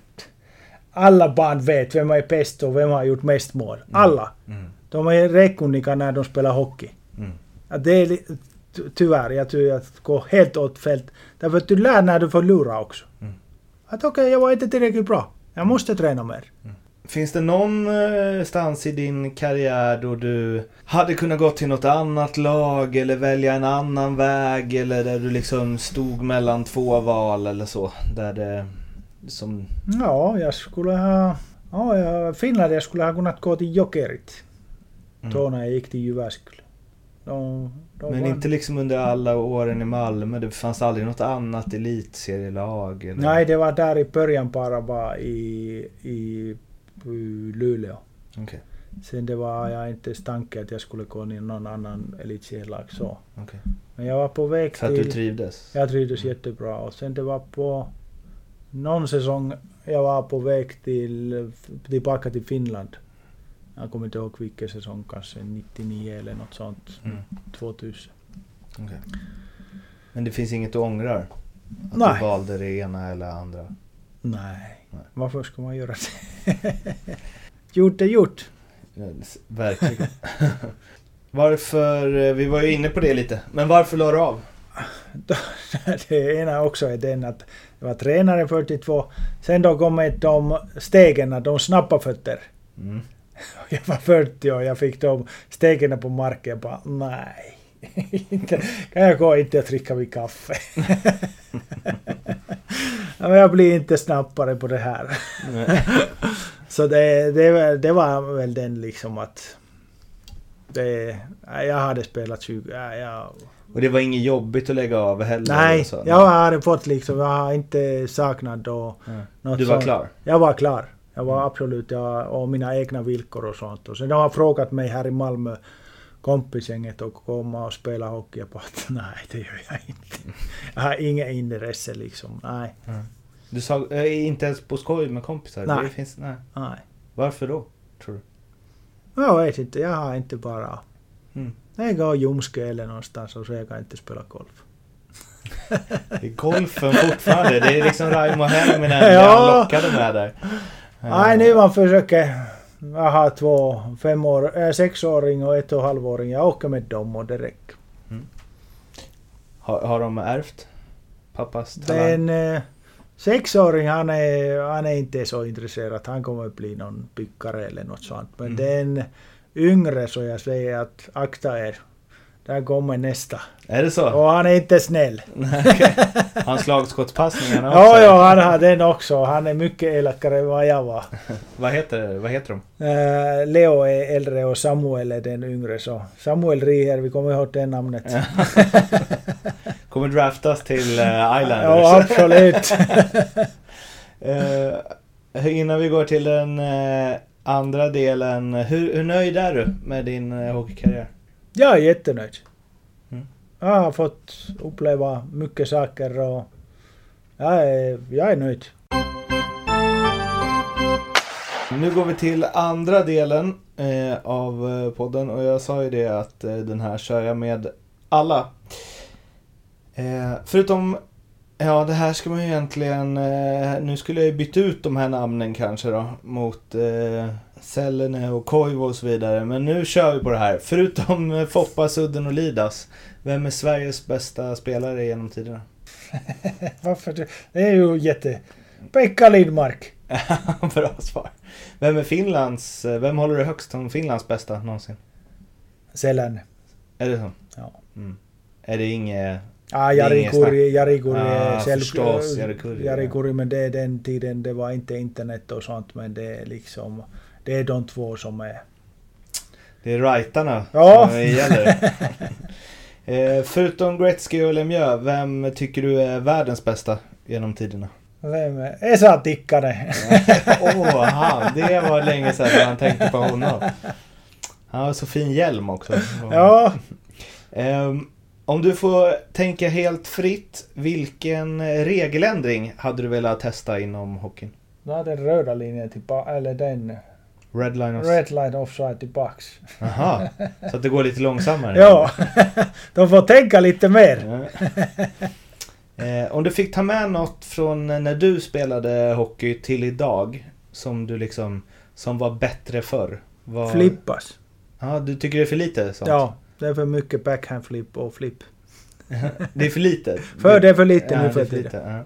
A: alla barn vet vem är bäst och vem har gjort mest mål. Alla.
C: Mm.
A: De är räkkunniga när de spelar hockey.
C: Mm.
A: Att det är tyvärr, jag tror att det går helt åt fält. Därför att du lär när du förlorar också.
C: Mm.
A: Att okej, jag var inte tillräckligt bra. Jag måste träna mer.
C: Finns det någonstans i din karriär då du hade kunnat gå till något annat lag eller välja en annan väg eller där du liksom stod mellan två val eller så? Där det som...
A: Ja, jag skulle ha... Ja, jag, Finland, jag skulle ha kunnat gå till Jokerit.
C: Mm.
A: Då när jag gick till Jyväskylä. De
C: Men inte liksom under alla åren i Malmö? Det fanns aldrig något annat elitserielag? Eller?
A: Nej, det var där i början bara, bara i, i, i Luleå.
C: Okej,
A: Sen det var jag inte ens tanke att jag skulle gå till någon annan elitserielag så.
C: okej.
A: Men jag var på väg
C: För att du
A: till...
C: trivdes?
A: Jag trivdes jättebra och sen det var på någon säsong jag var på väg till, tillbaka till Finland. Jag kommer inte ihåg vilken säsong, kanske 99 eller något sånt.
C: Mm.
A: 2000.
C: okej. Men det finns inget du ångrar? Att
A: Nej.
C: du valde det ena eller andra?
A: Nej.
C: Nej.
A: Varför ska man göra det? <laughs> gjort är gjort.
C: Ja, Verkligen. <laughs> varför, eh, vi var ju inne på det lite, men varför la du av? <laughs>
A: det ena också är den att jag var tränare 42. Sen då kommer de stegen, de snabba fötter.
C: Mm.
A: Jag var 40 och jag fick de stegen på marken. Jag bara, nej. <laughs> Inte- kan jag gå inte och dricka min kaffe? <laughs> Men jag blir inte snabbare på det här. <laughs> Så det, det, var- det var väl den liksom att... Det, jag hade spelat 20... ja, Jag,
C: Och det var inget jobbigt att lägga av heller?
A: nej, jag hade fått liksom... Jag har inte saknat.
C: Nej.
A: något
C: Du var
A: sånt.
C: klar?
A: Jag var klar. Jag var absolut, jag, och mina egna villkor och sånt. Och sen de har frågat mig här i Malmö, kompisgänget, och komma och spela hockey. Jag bara, <laughs> nej det gör jag inte. Jag har inget intresse liksom. Nej,
C: Du sa eh, inte ens på skoj med kompisar?
A: Nej.
C: Det finns, nej.
A: nej.
C: Varför då, tror du?
A: Jag vet inte, jag har inte bara...
C: Mm.
A: Jag går ljumske eller någonstans och så jag kan inte spela golf. <laughs>
C: Det är golfen fortfarande. Det är liksom Raimo Helminen <laughs>
A: Ja.
C: jag lockade med där.
A: Nej, nu man försöker... Jag har två fem år, äh, sexåring och ett och halvåring. Jag åker med dem och det räcker.
C: Har, har de ärvt pappas talang?
A: Den eh, sexåring han är, han är inte så intresserad. Han kommer att bli någon pickare eller något sånt. Men
C: Mm.
A: den yngre så jag säger att akta er. Där kommer nästa.
C: Är det så?
A: Och han är inte snäll. <laughs>
C: Okej. Han slagskottspassningarna också?
A: Ja, ja, han har den också. Han är mycket elakare än vad jag var. <laughs>
C: Vad heter, vad heter de?
A: Eh, Leo är äldre och Samuel är den yngre. Så Samuel Riher, vi kommer ihåg det namnet. <laughs>
C: Kommer draftas till uh, Islanders.
A: Ja, absolut.
C: Eh, innan vi går till den andra delen. Hur, hur nöjd är du med din uh, hockeykarriär?
A: Jag är jättenöjd.
C: Mm.
A: Jag har fått uppleva mycket saker och jag är, jag är nöjd.
C: Nu går vi till andra delen eh, av eh, podden och jag sa ju det att eh, den här kör jag med alla. Eh, förutom, ja det här ska man ju egentligen, eh, nu skulle jag ju byta ut de här namnen kanske då mot eh, Sellene och Koivu och så vidare. Men nu kör vi på det här. Förutom eh, Foppa, Sudden och Lidas. Vem är Sveriges bästa spelare genom tiderna? <laughs>
A: Varför? det- Det är ju jätte... Pekka Lidmark. <laughs>
C: Bra svar. Vem är Finlands, eh, vem håller du högst som Finlands bästa någonsin?
A: Selän.
C: Är det så?
A: Ja.
C: Mm. Är det inget...
A: Ah,
C: är
A: Jari Kuri, Jari Kuri
C: Ah,
A: själv...
C: förstås, Jari Kurri,
A: Jari
C: ja.
A: Kurri, men det är den tiden, det var inte internet och sånt, men det är liksom... Det är de två som är...
C: Det är rightarna
A: Ja.
C: som gäller. <laughs> eh, förutom Gretzky och Lemieux, vem tycker du är världens bästa genom tiderna?
A: Vem är? Esa Tikkanen. <laughs>
C: Åh, han! Det var länge sedan man tänkte på honom. Han har så fin hjälm också.
A: ja.
C: Ehm, om du får tänka helt fritt, vilken regeländring hade du velat testa inom hockeyn?
A: Har den röda linjen tillbaka, eller den...
C: Red line of...
A: Red line offside tillbaks.
C: Aha, så att det går lite långsammare? <laughs>
A: Ja. <laughs> De får tänka lite mer.
C: Eh, om du fick ta med något från när du spelade hockey till idag som du liksom som var bättre förr? Vad...
A: Flippas.
C: Ja, du tycker det är för lite sånt?
A: Ja, det är för mycket backhand flip och flip. <laughs>
C: Det är för lite?
A: För det är för lite
C: ja,
A: nu
C: det
A: för
C: är för lite. Ja.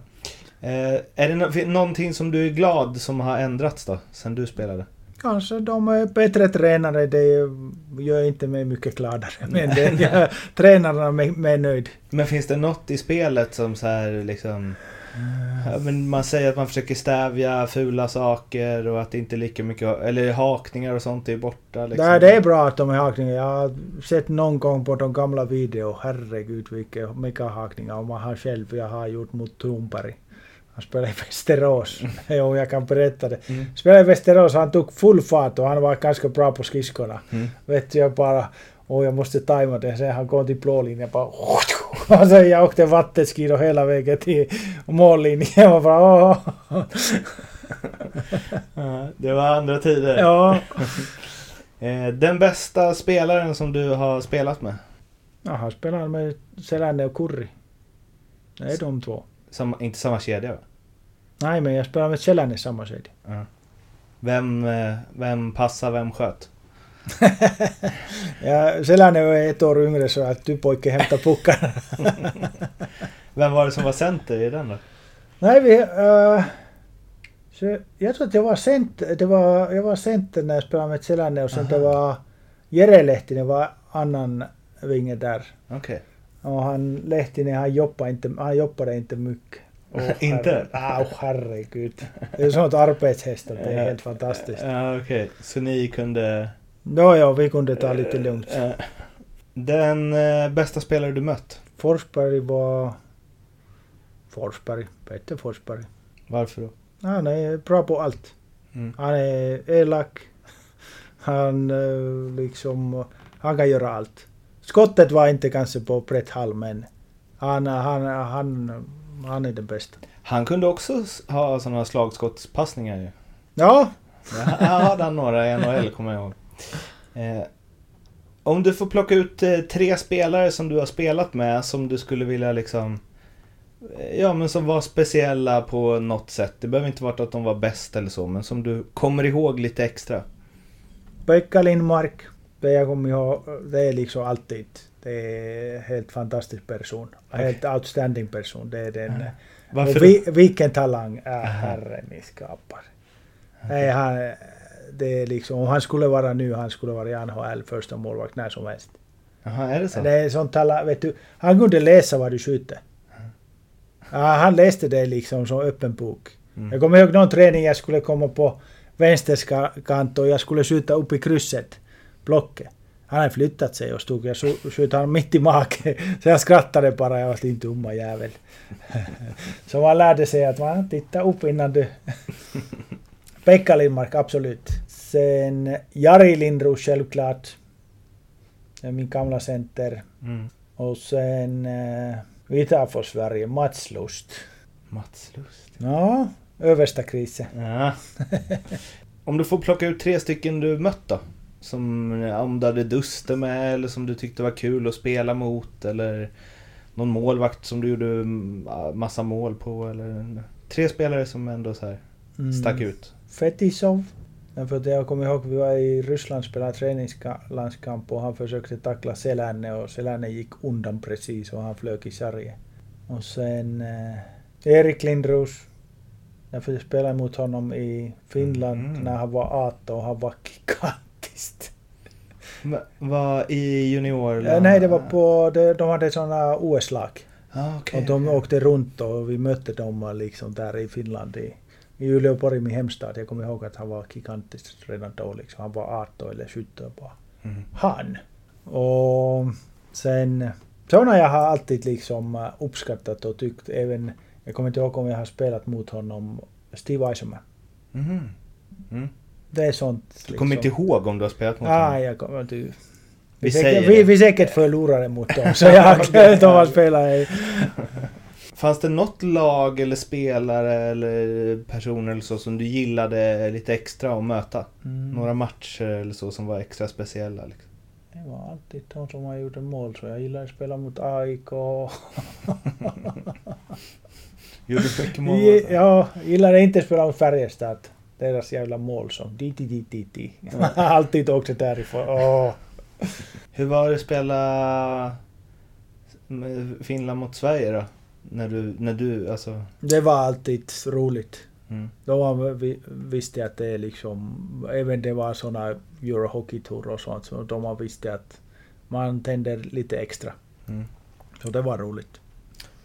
C: Eh, är det nå- någonting som du är glad som har ändrats då? Sen du spelade?
A: Kanske de är bättre tränare, det gör inte mig mycket gladare. <laughs> Men det gör <laughs> tränarna mig, mig nöjd.
C: Men finns det något i spelet som så här liksom... Men man säger att man försöker stävja fula saker och att det inte är lika mycket... Eller hakningar och sånt är borta liksom.
A: Nej, det är bra att de är hakningar. Jag har sett någon gång på de gamla videor, herregud vilka mycket hakningar. Och man har själv, jag har gjort mot Thornberg. Han spelade i Västerås. <laughs> jo, jag kan berätta det.
C: Mm.
A: Spelade i Västerås, han tog full fart och han var ganska bra på skridskorna.
C: Mm.
A: Vet jag bara, och jag måste tajma det. Sen han kom till blålinjen bara... <laughs> Och sen jag åkte vattenskidor hela vägen till mållinjen. Och bara,
C: det var andra tider.
A: Ja. <laughs>
C: Eh, den bästa spelaren som du har spelat med?
A: ja, han spelade med Selänne och Kurri. Det är de två.
C: Som, inte samma kedja va?
A: Nej, men jag spelade med Selänne samma kedja.
C: Ja. Vem, eh, vem passar, vem sköt? <laughs>
A: Ja, Selänne är ett år yngre så att du pojke hämtar puckar. <laughs>
C: Vem var det som var center i den då?
A: Nej, vi... Uh, så jag tror att jag var center, det var, jag var center när jag spelade med Selänne och sen
C: Aha.
A: det var Jere Lehtinen var annan vinge där.
C: Okej.
A: Och han Lehtinen han jobbade inte, han jobbade inte mycket. <laughs> Åh,
C: Inte?
A: Ah, herregud. Det är sånt arbetshästar, det är helt fantastiskt.
C: Ja, okej. Så ni kunde...
A: Då ja, vi kunde ta lite lugnt.
C: Eh, Den eh, bästa spelare du mött?
A: Forsberg var... Forsberg, Peter Forsberg.
C: Varför då?
A: Han är bra på allt.
C: Mm.
A: Han är elak. Han eh, liksom... Han kan göra allt. Skottet var inte kanske på rätt hall men han, han, han, han är den bästa.
C: Han kunde också ha sådana slagskottspassningar ju.
A: Ja,
C: Ja, hade han några i NHL kommer jag ihåg. Eh, om du får plocka ut eh, tre spelare som du har spelat med som du skulle vilja liksom... eh, Ja men som var speciella på något sätt. Det behöver inte vara att de var bäst eller så men som du kommer ihåg lite extra.
A: Pekka Lindmark. Det jag kommer ihåg, det är liksom alltid. Det är en helt fantastisk person. Helt outstanding person. Det är den.
C: Varför
A: och vi, vilken talang är herren i skapar. Nej, han, det är liksom, om han skulle vara nu, han skulle vara i NHL första målvakt när som helst.
C: Jaha, är det så?
A: Det är sånt tala, vet du, han kunde läsa vad du skjuter. Ja, han läste det liksom som öppen bok.
C: Mm.
A: Jag kommer ihåg någon träning jag skulle komma på vänsterkant och jag skulle skjuta upp i krysset, blocket. Han hade flyttat sig och stod jag sköt han mitt i magen. <laughs> Så jag skrattade bara, jag var din dumma jävel. <laughs> Så man lärde sig att man tittar upp innan du... <laughs> Pekka Lindmark, absolut. Sen Jari Lindros självklart. Min gamla center.
C: Mm.
A: Och sen eh, Vitafors Sverige, Mats Lust.
C: Mats Lust.
A: Ja, översta krisen.
C: Ja. om du får plocka ut tre stycken du mött då? Som om du hade Duster med eller som du tyckte var kul att spela mot eller någon målvakt som du gjorde mm, massa mål på eller tre spelare som ändå så här
A: Mm.
C: stack ut.
A: Fetisov. Därför att jag kommer ihåg vi var i Ryssland och spelade träningslandskamp och han försökte tackla Selänne och Selänne gick undan precis och han flög i sargen. Och sen eh, Erik Lindros. Därför jag spelade mot honom i Finland
C: Mm.
A: när han var 18 och han var gigantisk.
C: Va- Var i junior?
A: Eh, nej, det var på... De, de hade sådana OS-lag.
C: Ah, okej.
A: Och de åkte runt och vi mötte dem liksom där i Finland i, i Uleåborg, min hemstad. Jag kommer ihåg att han var gigantisk redan då. Liksom. Han var 18 eller 17 bara.
C: Mm.
A: Han. Och sen... Sådana jag har alltid liksom uppskattat och tyckt även... Jag kommer inte ihåg om jag har spelat mot honom. Steve Eisenman.
C: Mhm. Mm.
A: Det är sånt.
C: Du kommer inte ihåg om du har spelat mot
A: Ah,
C: honom?
A: jag kommer inte... Vi,
C: Vi
A: säkert, vi, vi säkert förlorade mot dem, så jag om man spelar i...
C: Fanns det något lag eller spelare eller personer eller så som du gillade lite extra att möta?
A: Mm.
C: Några matcher eller så som var extra speciella? Liksom.
A: Det var alltid de som har gjort en mål, så jag gillar att spela mot AIK. <laughs>
C: Gjorde mycket mål?
A: Ja, jag gillar inte att spela mot Färjestad. Deras jävla mål som di di di di di. <laughs> Alltid åkte därifrån. Åh.
C: Hur var det att spela med Finland mot Sverige då? När du, när du alltså...
A: Det var alltid roligt.
C: Mm.
A: Då vi, visste jag att det är liksom, även det var såna Eurohockey-tour och sånt, så de har visste att man tänder lite extra.
C: Mm.
A: Så det var roligt.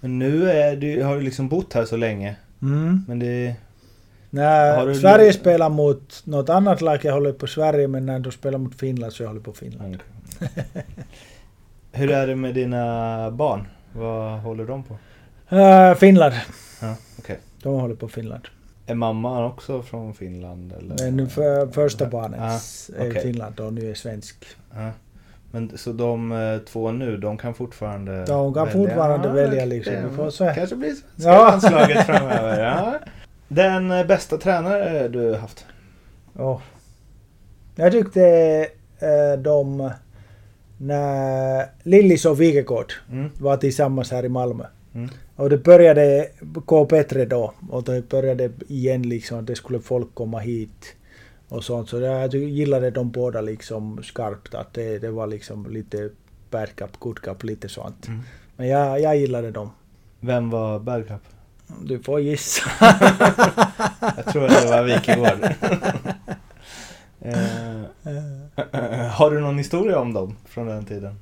C: Men nu är du, har du liksom bott här så länge.
A: Mm.
C: Men det...
A: När Sverige spelar mot något annat lag, jag håller på Sverige, men när de spelar mot Finland så jag håller på Finland.
C: Hur är det med dina barn? Vad håller de på?
A: Uh, Finland.
C: Ja, okej.
A: De håller på Finland.
C: Är mamman också från Finland? Eller?
A: Men för, första barnet
C: Ah,
A: är
C: okej.
A: Finland och nu är svensk.
C: Ja. Men så de eh, två nu, de kan fortfarande
A: De kan fortfarande välja liksom.
C: okej.
A: Vi får se.
C: Kanske blir svenska
A: Ja.
C: landslaget <laughs> framöver. Ja. Den eh, bästa tränare du haft?
A: Ja. Jag tyckte de när Lillis och Wikegård
C: Mm.
A: var tillsammans här i Malmö.
C: Mm.
A: Och det började gå bättre då. Och det började igen liksom att det skulle folk komma hit. Och sånt. Så jag gillade de båda liksom skarpt. Att det, det var liksom lite bad cup, good cup, lite sånt.
C: Mm.
A: Men jag, jag gillade dem.
C: Vem var Bergkamp?
A: Du får gissa. <laughs>
C: Jag tror det var Wikegård. <laughs> eh, har du någon historia om dem från den tiden?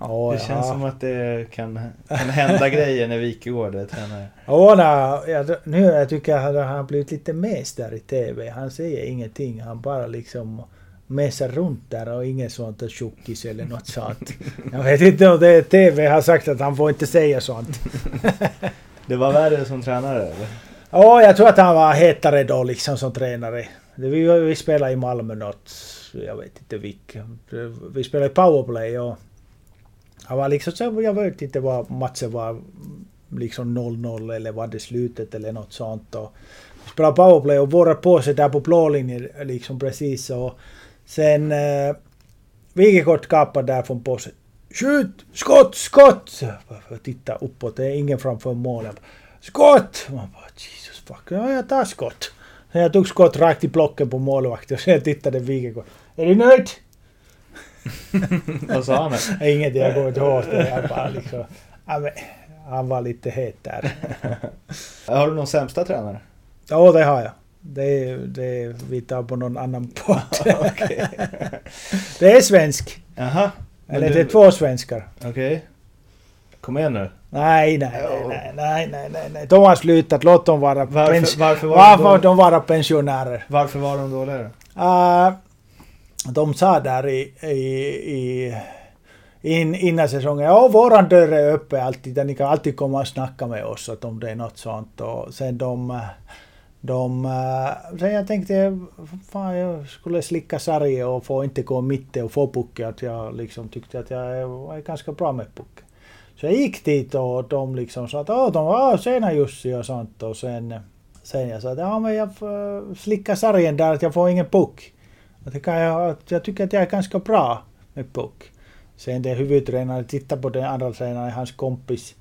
A: Ja,
C: det känns som att det kan, kan hända <laughs> grejer när Wikegård är tränare.
A: Ja, nej, jag, nu jag tycker jag att han har blivit lite mes där i TV. Han säger ingenting. Han bara liksom mesar runt där och inget sånt tjockis eller något sånt. <laughs> Jag vet inte om det är TV har sagt att han får inte säga sånt. <laughs>
C: Det var värre som tränare eller?
A: Ja, jag tror att han var hetare då liksom som tränare. Vi, vi spelade i Malmö något, jag vet inte vilket. Vi spelade i powerplay och han var liksom så, jag vet inte vad matchen var, liksom 0-0 eller var det slutet eller något sånt. Och vi spelade powerplay och våra påse där på blå linjen liksom precis och sen eh, Wikegård kapade där från påsen. Skjut! Skott! Skott! Jag tittar uppåt, det är ingen framför målet. Skott! Man bara Jesus fuck, ja jag tar skott. Sen jag tog skott rakt i blocken på målvakten och sen tittade Wikegård. Är du nöjd? <laughs>
C: Vad sa han?
A: Inget, jag kommer inte ihåg det. Jag bara liksom, han var lite het där. <laughs>
C: Har du någon sämsta tränare?
A: Ja, det har jag. Det, det vi tar på någon annan podd. <laughs> det är svensk.
C: Jaha.
A: Eller
C: du-
A: det är två svenskar.
C: Okej. Kom igen nu.
A: Nej, nej, nej, nej, nej, nej, nej. De har slutat. Låt dem vara,
C: Varför-
A: pens-
C: varför var
A: varför
C: de då-
A: de vara pensionärer.
C: Varför var de dåliga?
A: Uh, de sa där i, i, i in, innan säsongen, ja våran dörr är öppen alltid, där ni kan alltid komma och snacka med oss att om det är något sånt. Och sen de, de eh, sen jag tänkte, fan jag skulle slicka sarg och få inte gå mitten och få pucken, att jag liksom tyckte att jag är, ganska bra med pucken. Så jag gick dit och de liksom sa att åh, de var tjena Jussi och sånt och sen, sen jag sa att ja men jag slickar sargen där att jag får ingen puck. Att det kan jag, jag tycker att jag är ganska bra med puck. Sen det huvudtränaren tittar på den andra tränaren, hans kompis.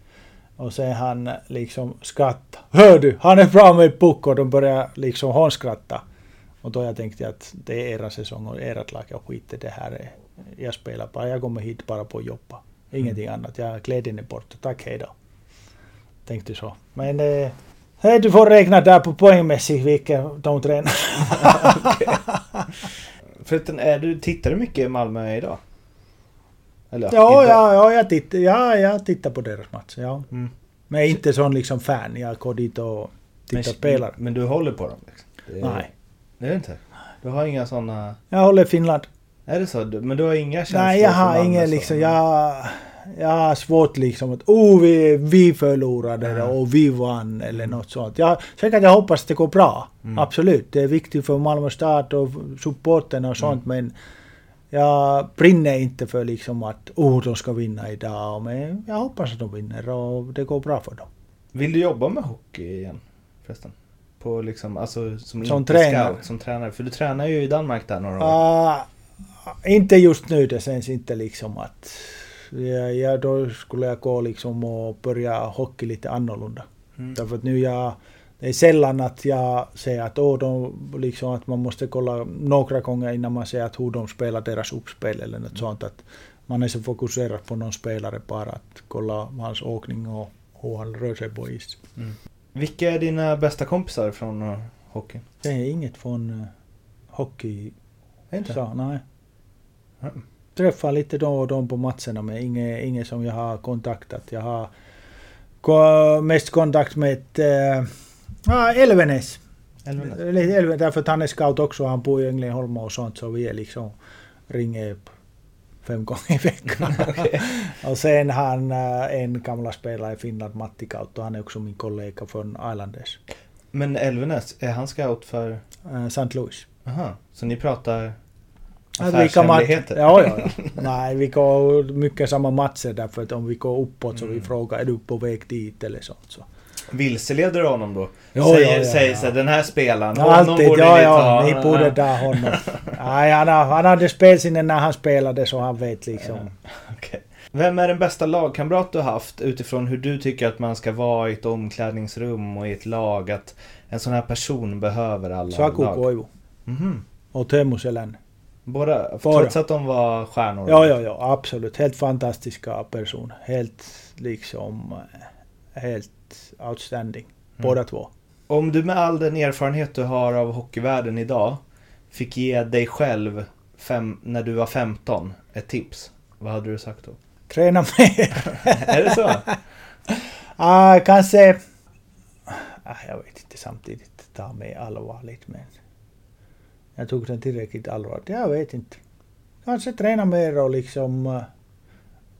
A: Och sen han liksom skrattar. Hör du, han är bra med puck och de börjar liksom hånskratta. Och då jag tänkte att det är era säsong och ert lag, jag skiter det här. är- Jag spelar bara, jag kommer hit bara på att jobba. Ingenting annat, jag glädjen är borta. Tack, hej då. Tänkte så. Men eh, hej, du får räkna där på poängmässigt vilka de tränar. <laughs>
C: Förresten, är du, tittar du mycket i Malmö idag? Eller,
A: Ja,
C: idag?
A: ja, ja, jag tittar, ja, jag tittar på deras matcher. Ja.
C: Mm.
A: Men jag är inte sån liksom fan. Jag går dit och tittar
C: Men,
A: spelare.
C: men du håller på dem? Liksom. Är,
A: Nej.
C: Det är inte? Du har inga sådana...
A: Jag håller Finland.
C: Är det så? Men du har inga känslor
A: Nej, jag har
C: så?
A: liksom. Jag, jag har svårt liksom att oh, vi, vi förlorade
C: Ja.
A: och vi vann eller något sånt. Jag, säkert jag hoppas det går bra.
C: Mm.
A: Absolut. Det är viktigt för Malmö stad och supporten och sånt
C: Mm.
A: men jag brinner inte för liksom att oh, de ska vinna idag. Men jag hoppas att de vinner och det går bra för dem.
C: Vill du jobba med hockey igen? Förresten? På liksom, alltså som,
A: Som tränare.
C: Scout, som tränare. För du tränar ju i Danmark där några år.
A: Ah, inte just nu, det känns inte liksom att... Ja, ja, då skulle jag gå liksom och börja hockey lite annorlunda.
C: Mm.
A: Därför att nu jag... Det är sällan att jag säger att, åh, de, liksom att man måste kolla några gånger innan man ser att hur de spelar deras uppspel eller något sånt. Att man är så fokuserad på någon spelare bara att kolla hans åkning och hur han rör sig på is.
C: Vilka är dina bästa kompisar från uh, hockeyn?
A: Det är inget från uh, hockey
C: Inte?
A: Så, nej.
C: Mm.
A: Träffar lite då och då på matcherna men inget, inget som jag har kontaktat. Jag har ko- mest kontakt med äh, Elvenes.
C: Elvenes?
A: Därför att han är scout också. Han bor i Ängelholm och sånt så vi är liksom ringer upp fem gånger i veckan. <laughs> <laughs> och sen han äh, en gamla spelare i Finland, Matti Kautto. Han är också min kollega från Islanders.
C: Men Elvenes, är han scout för...
A: Äh, St. Louis.
C: Aha, så ni pratar
A: Att vi kan match-
C: affärshemligheter?
A: Ja, ja, ja. <laughs> Nej, vi går mycket samma matcher därför att om vi går uppåt så vi
C: Mm.
A: frågar är du på väg dit eller sånt. Så.
C: Vilseleder du honom då?
A: Ja,
C: säger
A: ja, ja,
C: säger
A: ja.
C: så den här spelaren,
A: Ja,
C: honom
A: alltid,
C: borde
A: ja,
C: ni
A: ja,
C: ta.
A: ni borde ta honom. <laughs> Nej, han, han hade spelsinne när han spelade så han vet liksom.
C: Okej. Vem är den bästa lagkamrat du haft utifrån hur du tycker att man ska vara i ett omklädningsrum och i ett lag? Att en sån här person behöver alla
A: Saku
C: lag?
A: Koivu
C: Mhm.
A: och Teemu Selänne.
C: Båda? Trots att de var stjärnor?
A: Ja, ja, ja, absolut. Helt fantastiska personer. Helt liksom... eh, Helt outstanding. Båda två.
C: Om du med all den erfarenhet du har av hockeyvärlden idag fick ge dig själv fem, när du var 15 ett tips, vad hade du sagt då?
A: Träna mer. <laughs>
C: är det så?
A: Ah, kanske... Ah, jag vet inte samtidigt. Ta mig allvarligt men... Jag tog den tillräckligt allvarligt. Jag vet inte. Kanske träna mer och liksom... eh,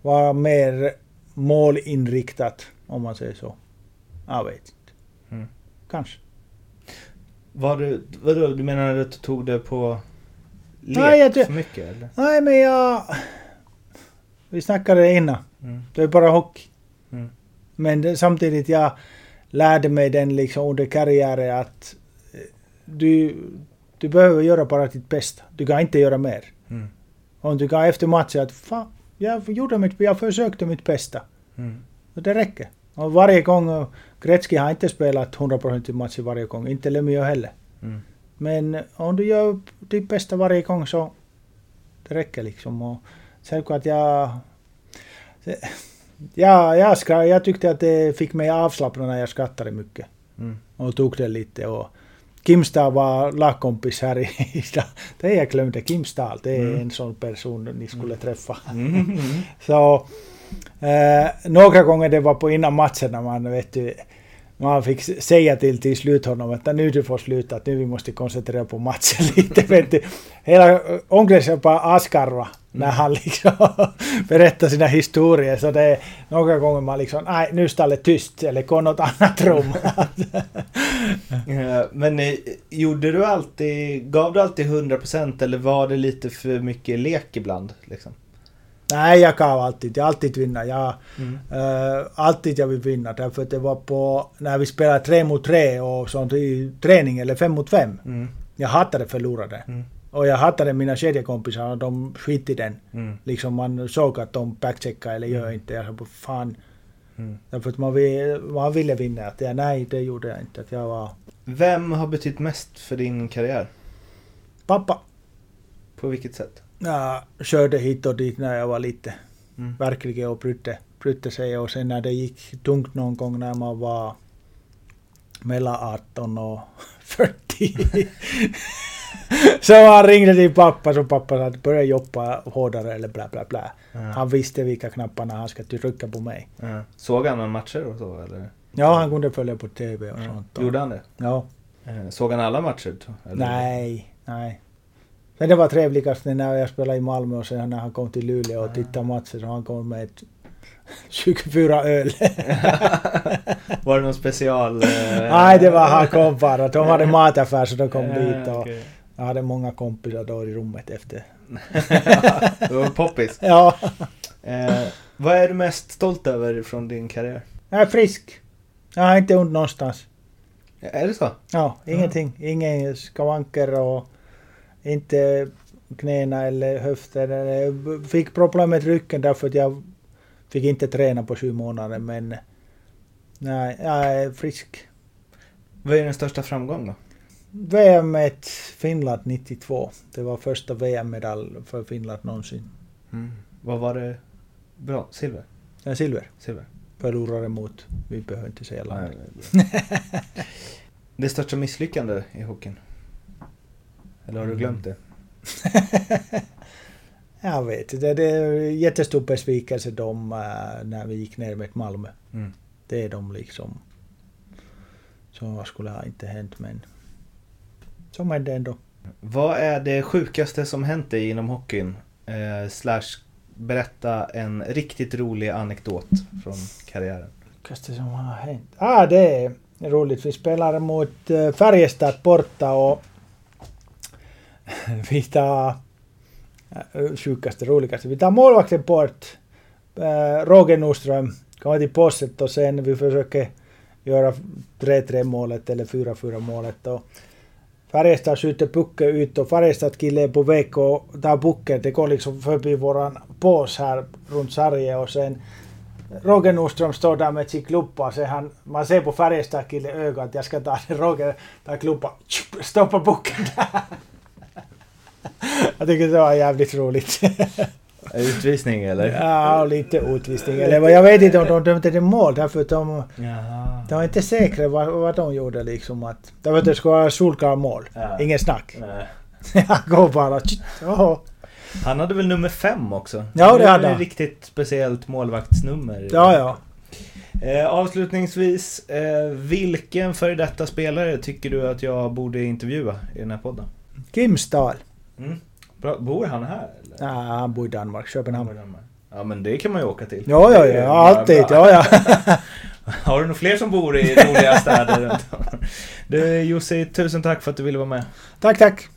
A: vara mer målinriktat om man säger så. Jag vet inte.
C: Mm.
A: Kanske.
C: Var du, vadå, du menar att du tog det på lek
A: Nej, jag
C: för mycket eller?
A: Nej men jag... Vi snackade innan.
C: Mm.
A: Det är bara hockey.
C: Mm.
A: Men det, samtidigt jag lärde mig den liksom under karriären att eh, du, du behöver göra bara ditt bästa. Du kan inte göra mer.
C: Mm.
A: Om du kan efter matchen att fan, jag gjorde mitt, jag försökte mitt bästa.
C: Mm.
A: Och det räcker. Och varje gång, eh, Gretzky har inte spelat 100% matcher varje gång, inte Lemieux heller.
C: Mm.
A: Men om du gör ditt bästa varje gång så det räcker liksom. Och självklart jag... Ja, <laughs> jag, skra, jag tyckte att det fick mig avslappnad när jag skrattade mycket.
C: Mm.
A: Och tog det lite och Kimstad var lagkompis här i idag. <laughs> Det jag glömde, Kimstad, det är en sån person ni skulle träffa. <laughs> Så eh, några gånger det var på innan matchen när man vet du, man fick säga till till slut honom att nu du får sluta, att nu vi måste koncentrera på matchen <laughs> lite. Vet du. Hela omklädningsrummet bara askarva när han liksom <laughs> berättar sina historier. Så det är några gånger man liksom, nej nu står det tyst eller gå något annat rum. <laughs>
C: Men eh, gjorde du alltid, gav du alltid 100% eller var det lite för mycket lek ibland? Liksom?
A: Nej, jag kan alltid, jag alltid vinna. Jag,
C: Mm.
A: eh, alltid jag vill vinna. Därför att det var på när vi spelade tre mot tre och sånt i träning eller fem mot fem.
C: Mm.
A: Jag hatade förlorade.
C: Mm.
A: Och jag hatade mina kedjekompisar och de skit i den.
C: Mm.
A: Liksom man såg att de backcheckade eller gör inte. Jag sa fan.
C: Mm.
A: Därför att man, vill, man ville vinna. Att jag, nej, det gjorde jag inte. Att jag var
C: Vem har betytt mest för din karriär?
A: pappa.
C: På vilket sätt?
A: Jag körde hit och dit när jag var lite.
C: Mm.
A: Verkligen och brydde, brydde sig. Och sen när det gick tungt någon gång när man var mellan 18 och 40. <laughs> <laughs> så han ringde till pappa så pappa sa att börja jobba hårdare eller bla bla bla. Han visste vilka knapparna han ska trycka på mig.
C: Ja. Såg han några matcher och så eller?
A: Ja, han kunde följa på TV och sånt. Och,
C: Gjorde han det?
A: Ja.
C: Eh, Såg han alla matcher? Eller?
A: Nej, nej. Men det var trevligast när jag spelade i Malmö och sen när han kom till Luleå och tittade matcher så han kom med ett <laughs> 24 öl. <laughs>
C: Var det någon special? eh,
A: Nej, det var han kom bara. De hade mataffär så de kom
C: eh,
A: dit och
C: okej.
A: Jag hade många kompisar då i rummet efter. <laughs>
C: det var poppis. <laughs>
A: Ja,
C: Eh, vad är du mest stolt över från din karriär?
A: jag är frisk. Jag har inte ont någonstans.
C: Är det så?
A: Ja, ingenting. Inga skavanker och inte knäna eller höfter. Eller, fick problem med ryggen därför att jag fick inte träna på sju månader men nej, jag är frisk.
C: Vad är din största framgång då?
A: VM ett Finland 92. Det var första VM-medalj för Finland någonsin.
C: Vad var det? Bra. Silver?
A: Ja, silver.
C: Silver?
A: Förlorade mot, vi behöver inte säga land. <laughs>
C: det största misslyckande i hockeyn? Eller har du glömt det? <laughs>
A: Jag vet inte, det är jättestor besvikelse de äh, när vi gick ner med Malmö.
C: Mm.
A: Det är de liksom... Så skulle ha inte hänt men... Som hände ändå.
C: Vad är det sjukaste som hänt dig inom hockeyn? Eh, slash berätta en riktigt rolig anekdot från karriären.
A: Sjukaste som har hänt? Ah, det är roligt. Vi spelar mot äh, Färjestad borta och... <laughs> vi tar... Äh, sjukaste, roligaste. Vi tar målvakten bort. Äh, Roger Nordström kommer till posset och sen vi försöker göra 3-3 målet eller 4-4 målet. Och Färjestad skjuter pucken ut och Färjestad kille är på väg och tar pucken. Det går liksom förbi våran bås här runt sargen och sen Roger Nordström står där med sin klubba. Så han, man ser på Färjestad kille ögat att jag ska ta den. Roger tar klubban, tjup, stoppar pucken där. Jag tycker det var jävligt roligt.
C: Utvisning eller?
A: Ja, lite utvisning. Eller jag vet inte om de dömde det mål därför att de,
C: Jaha.
A: de var inte säkra vad, vad de gjorde liksom. Att, därför att det skulle vara solklart mål.
C: Ja.
A: Ingen snack. Han <laughs> går bara... Jaha.
C: Han hade väl nummer fem också?
A: Ja, det hade han.
C: riktigt speciellt målvaktsnummer.
A: Ja, ja.
C: Eh, avslutningsvis, eh, vilken före detta spelare tycker du att jag borde intervjua i den här podden?
A: Kim Stahl.
C: Mm. Bra. Bor han här? Eller?
A: Ja, han bor i Danmark, Köpenhamn.
C: Ja men det kan man ju åka till.
A: Ja, ja, ja. Alltid. Ja, ja. <laughs>
C: Har du några fler som bor i roliga städer? Du Jussi, tusen tack för att du ville vara med.
A: Tack, tack.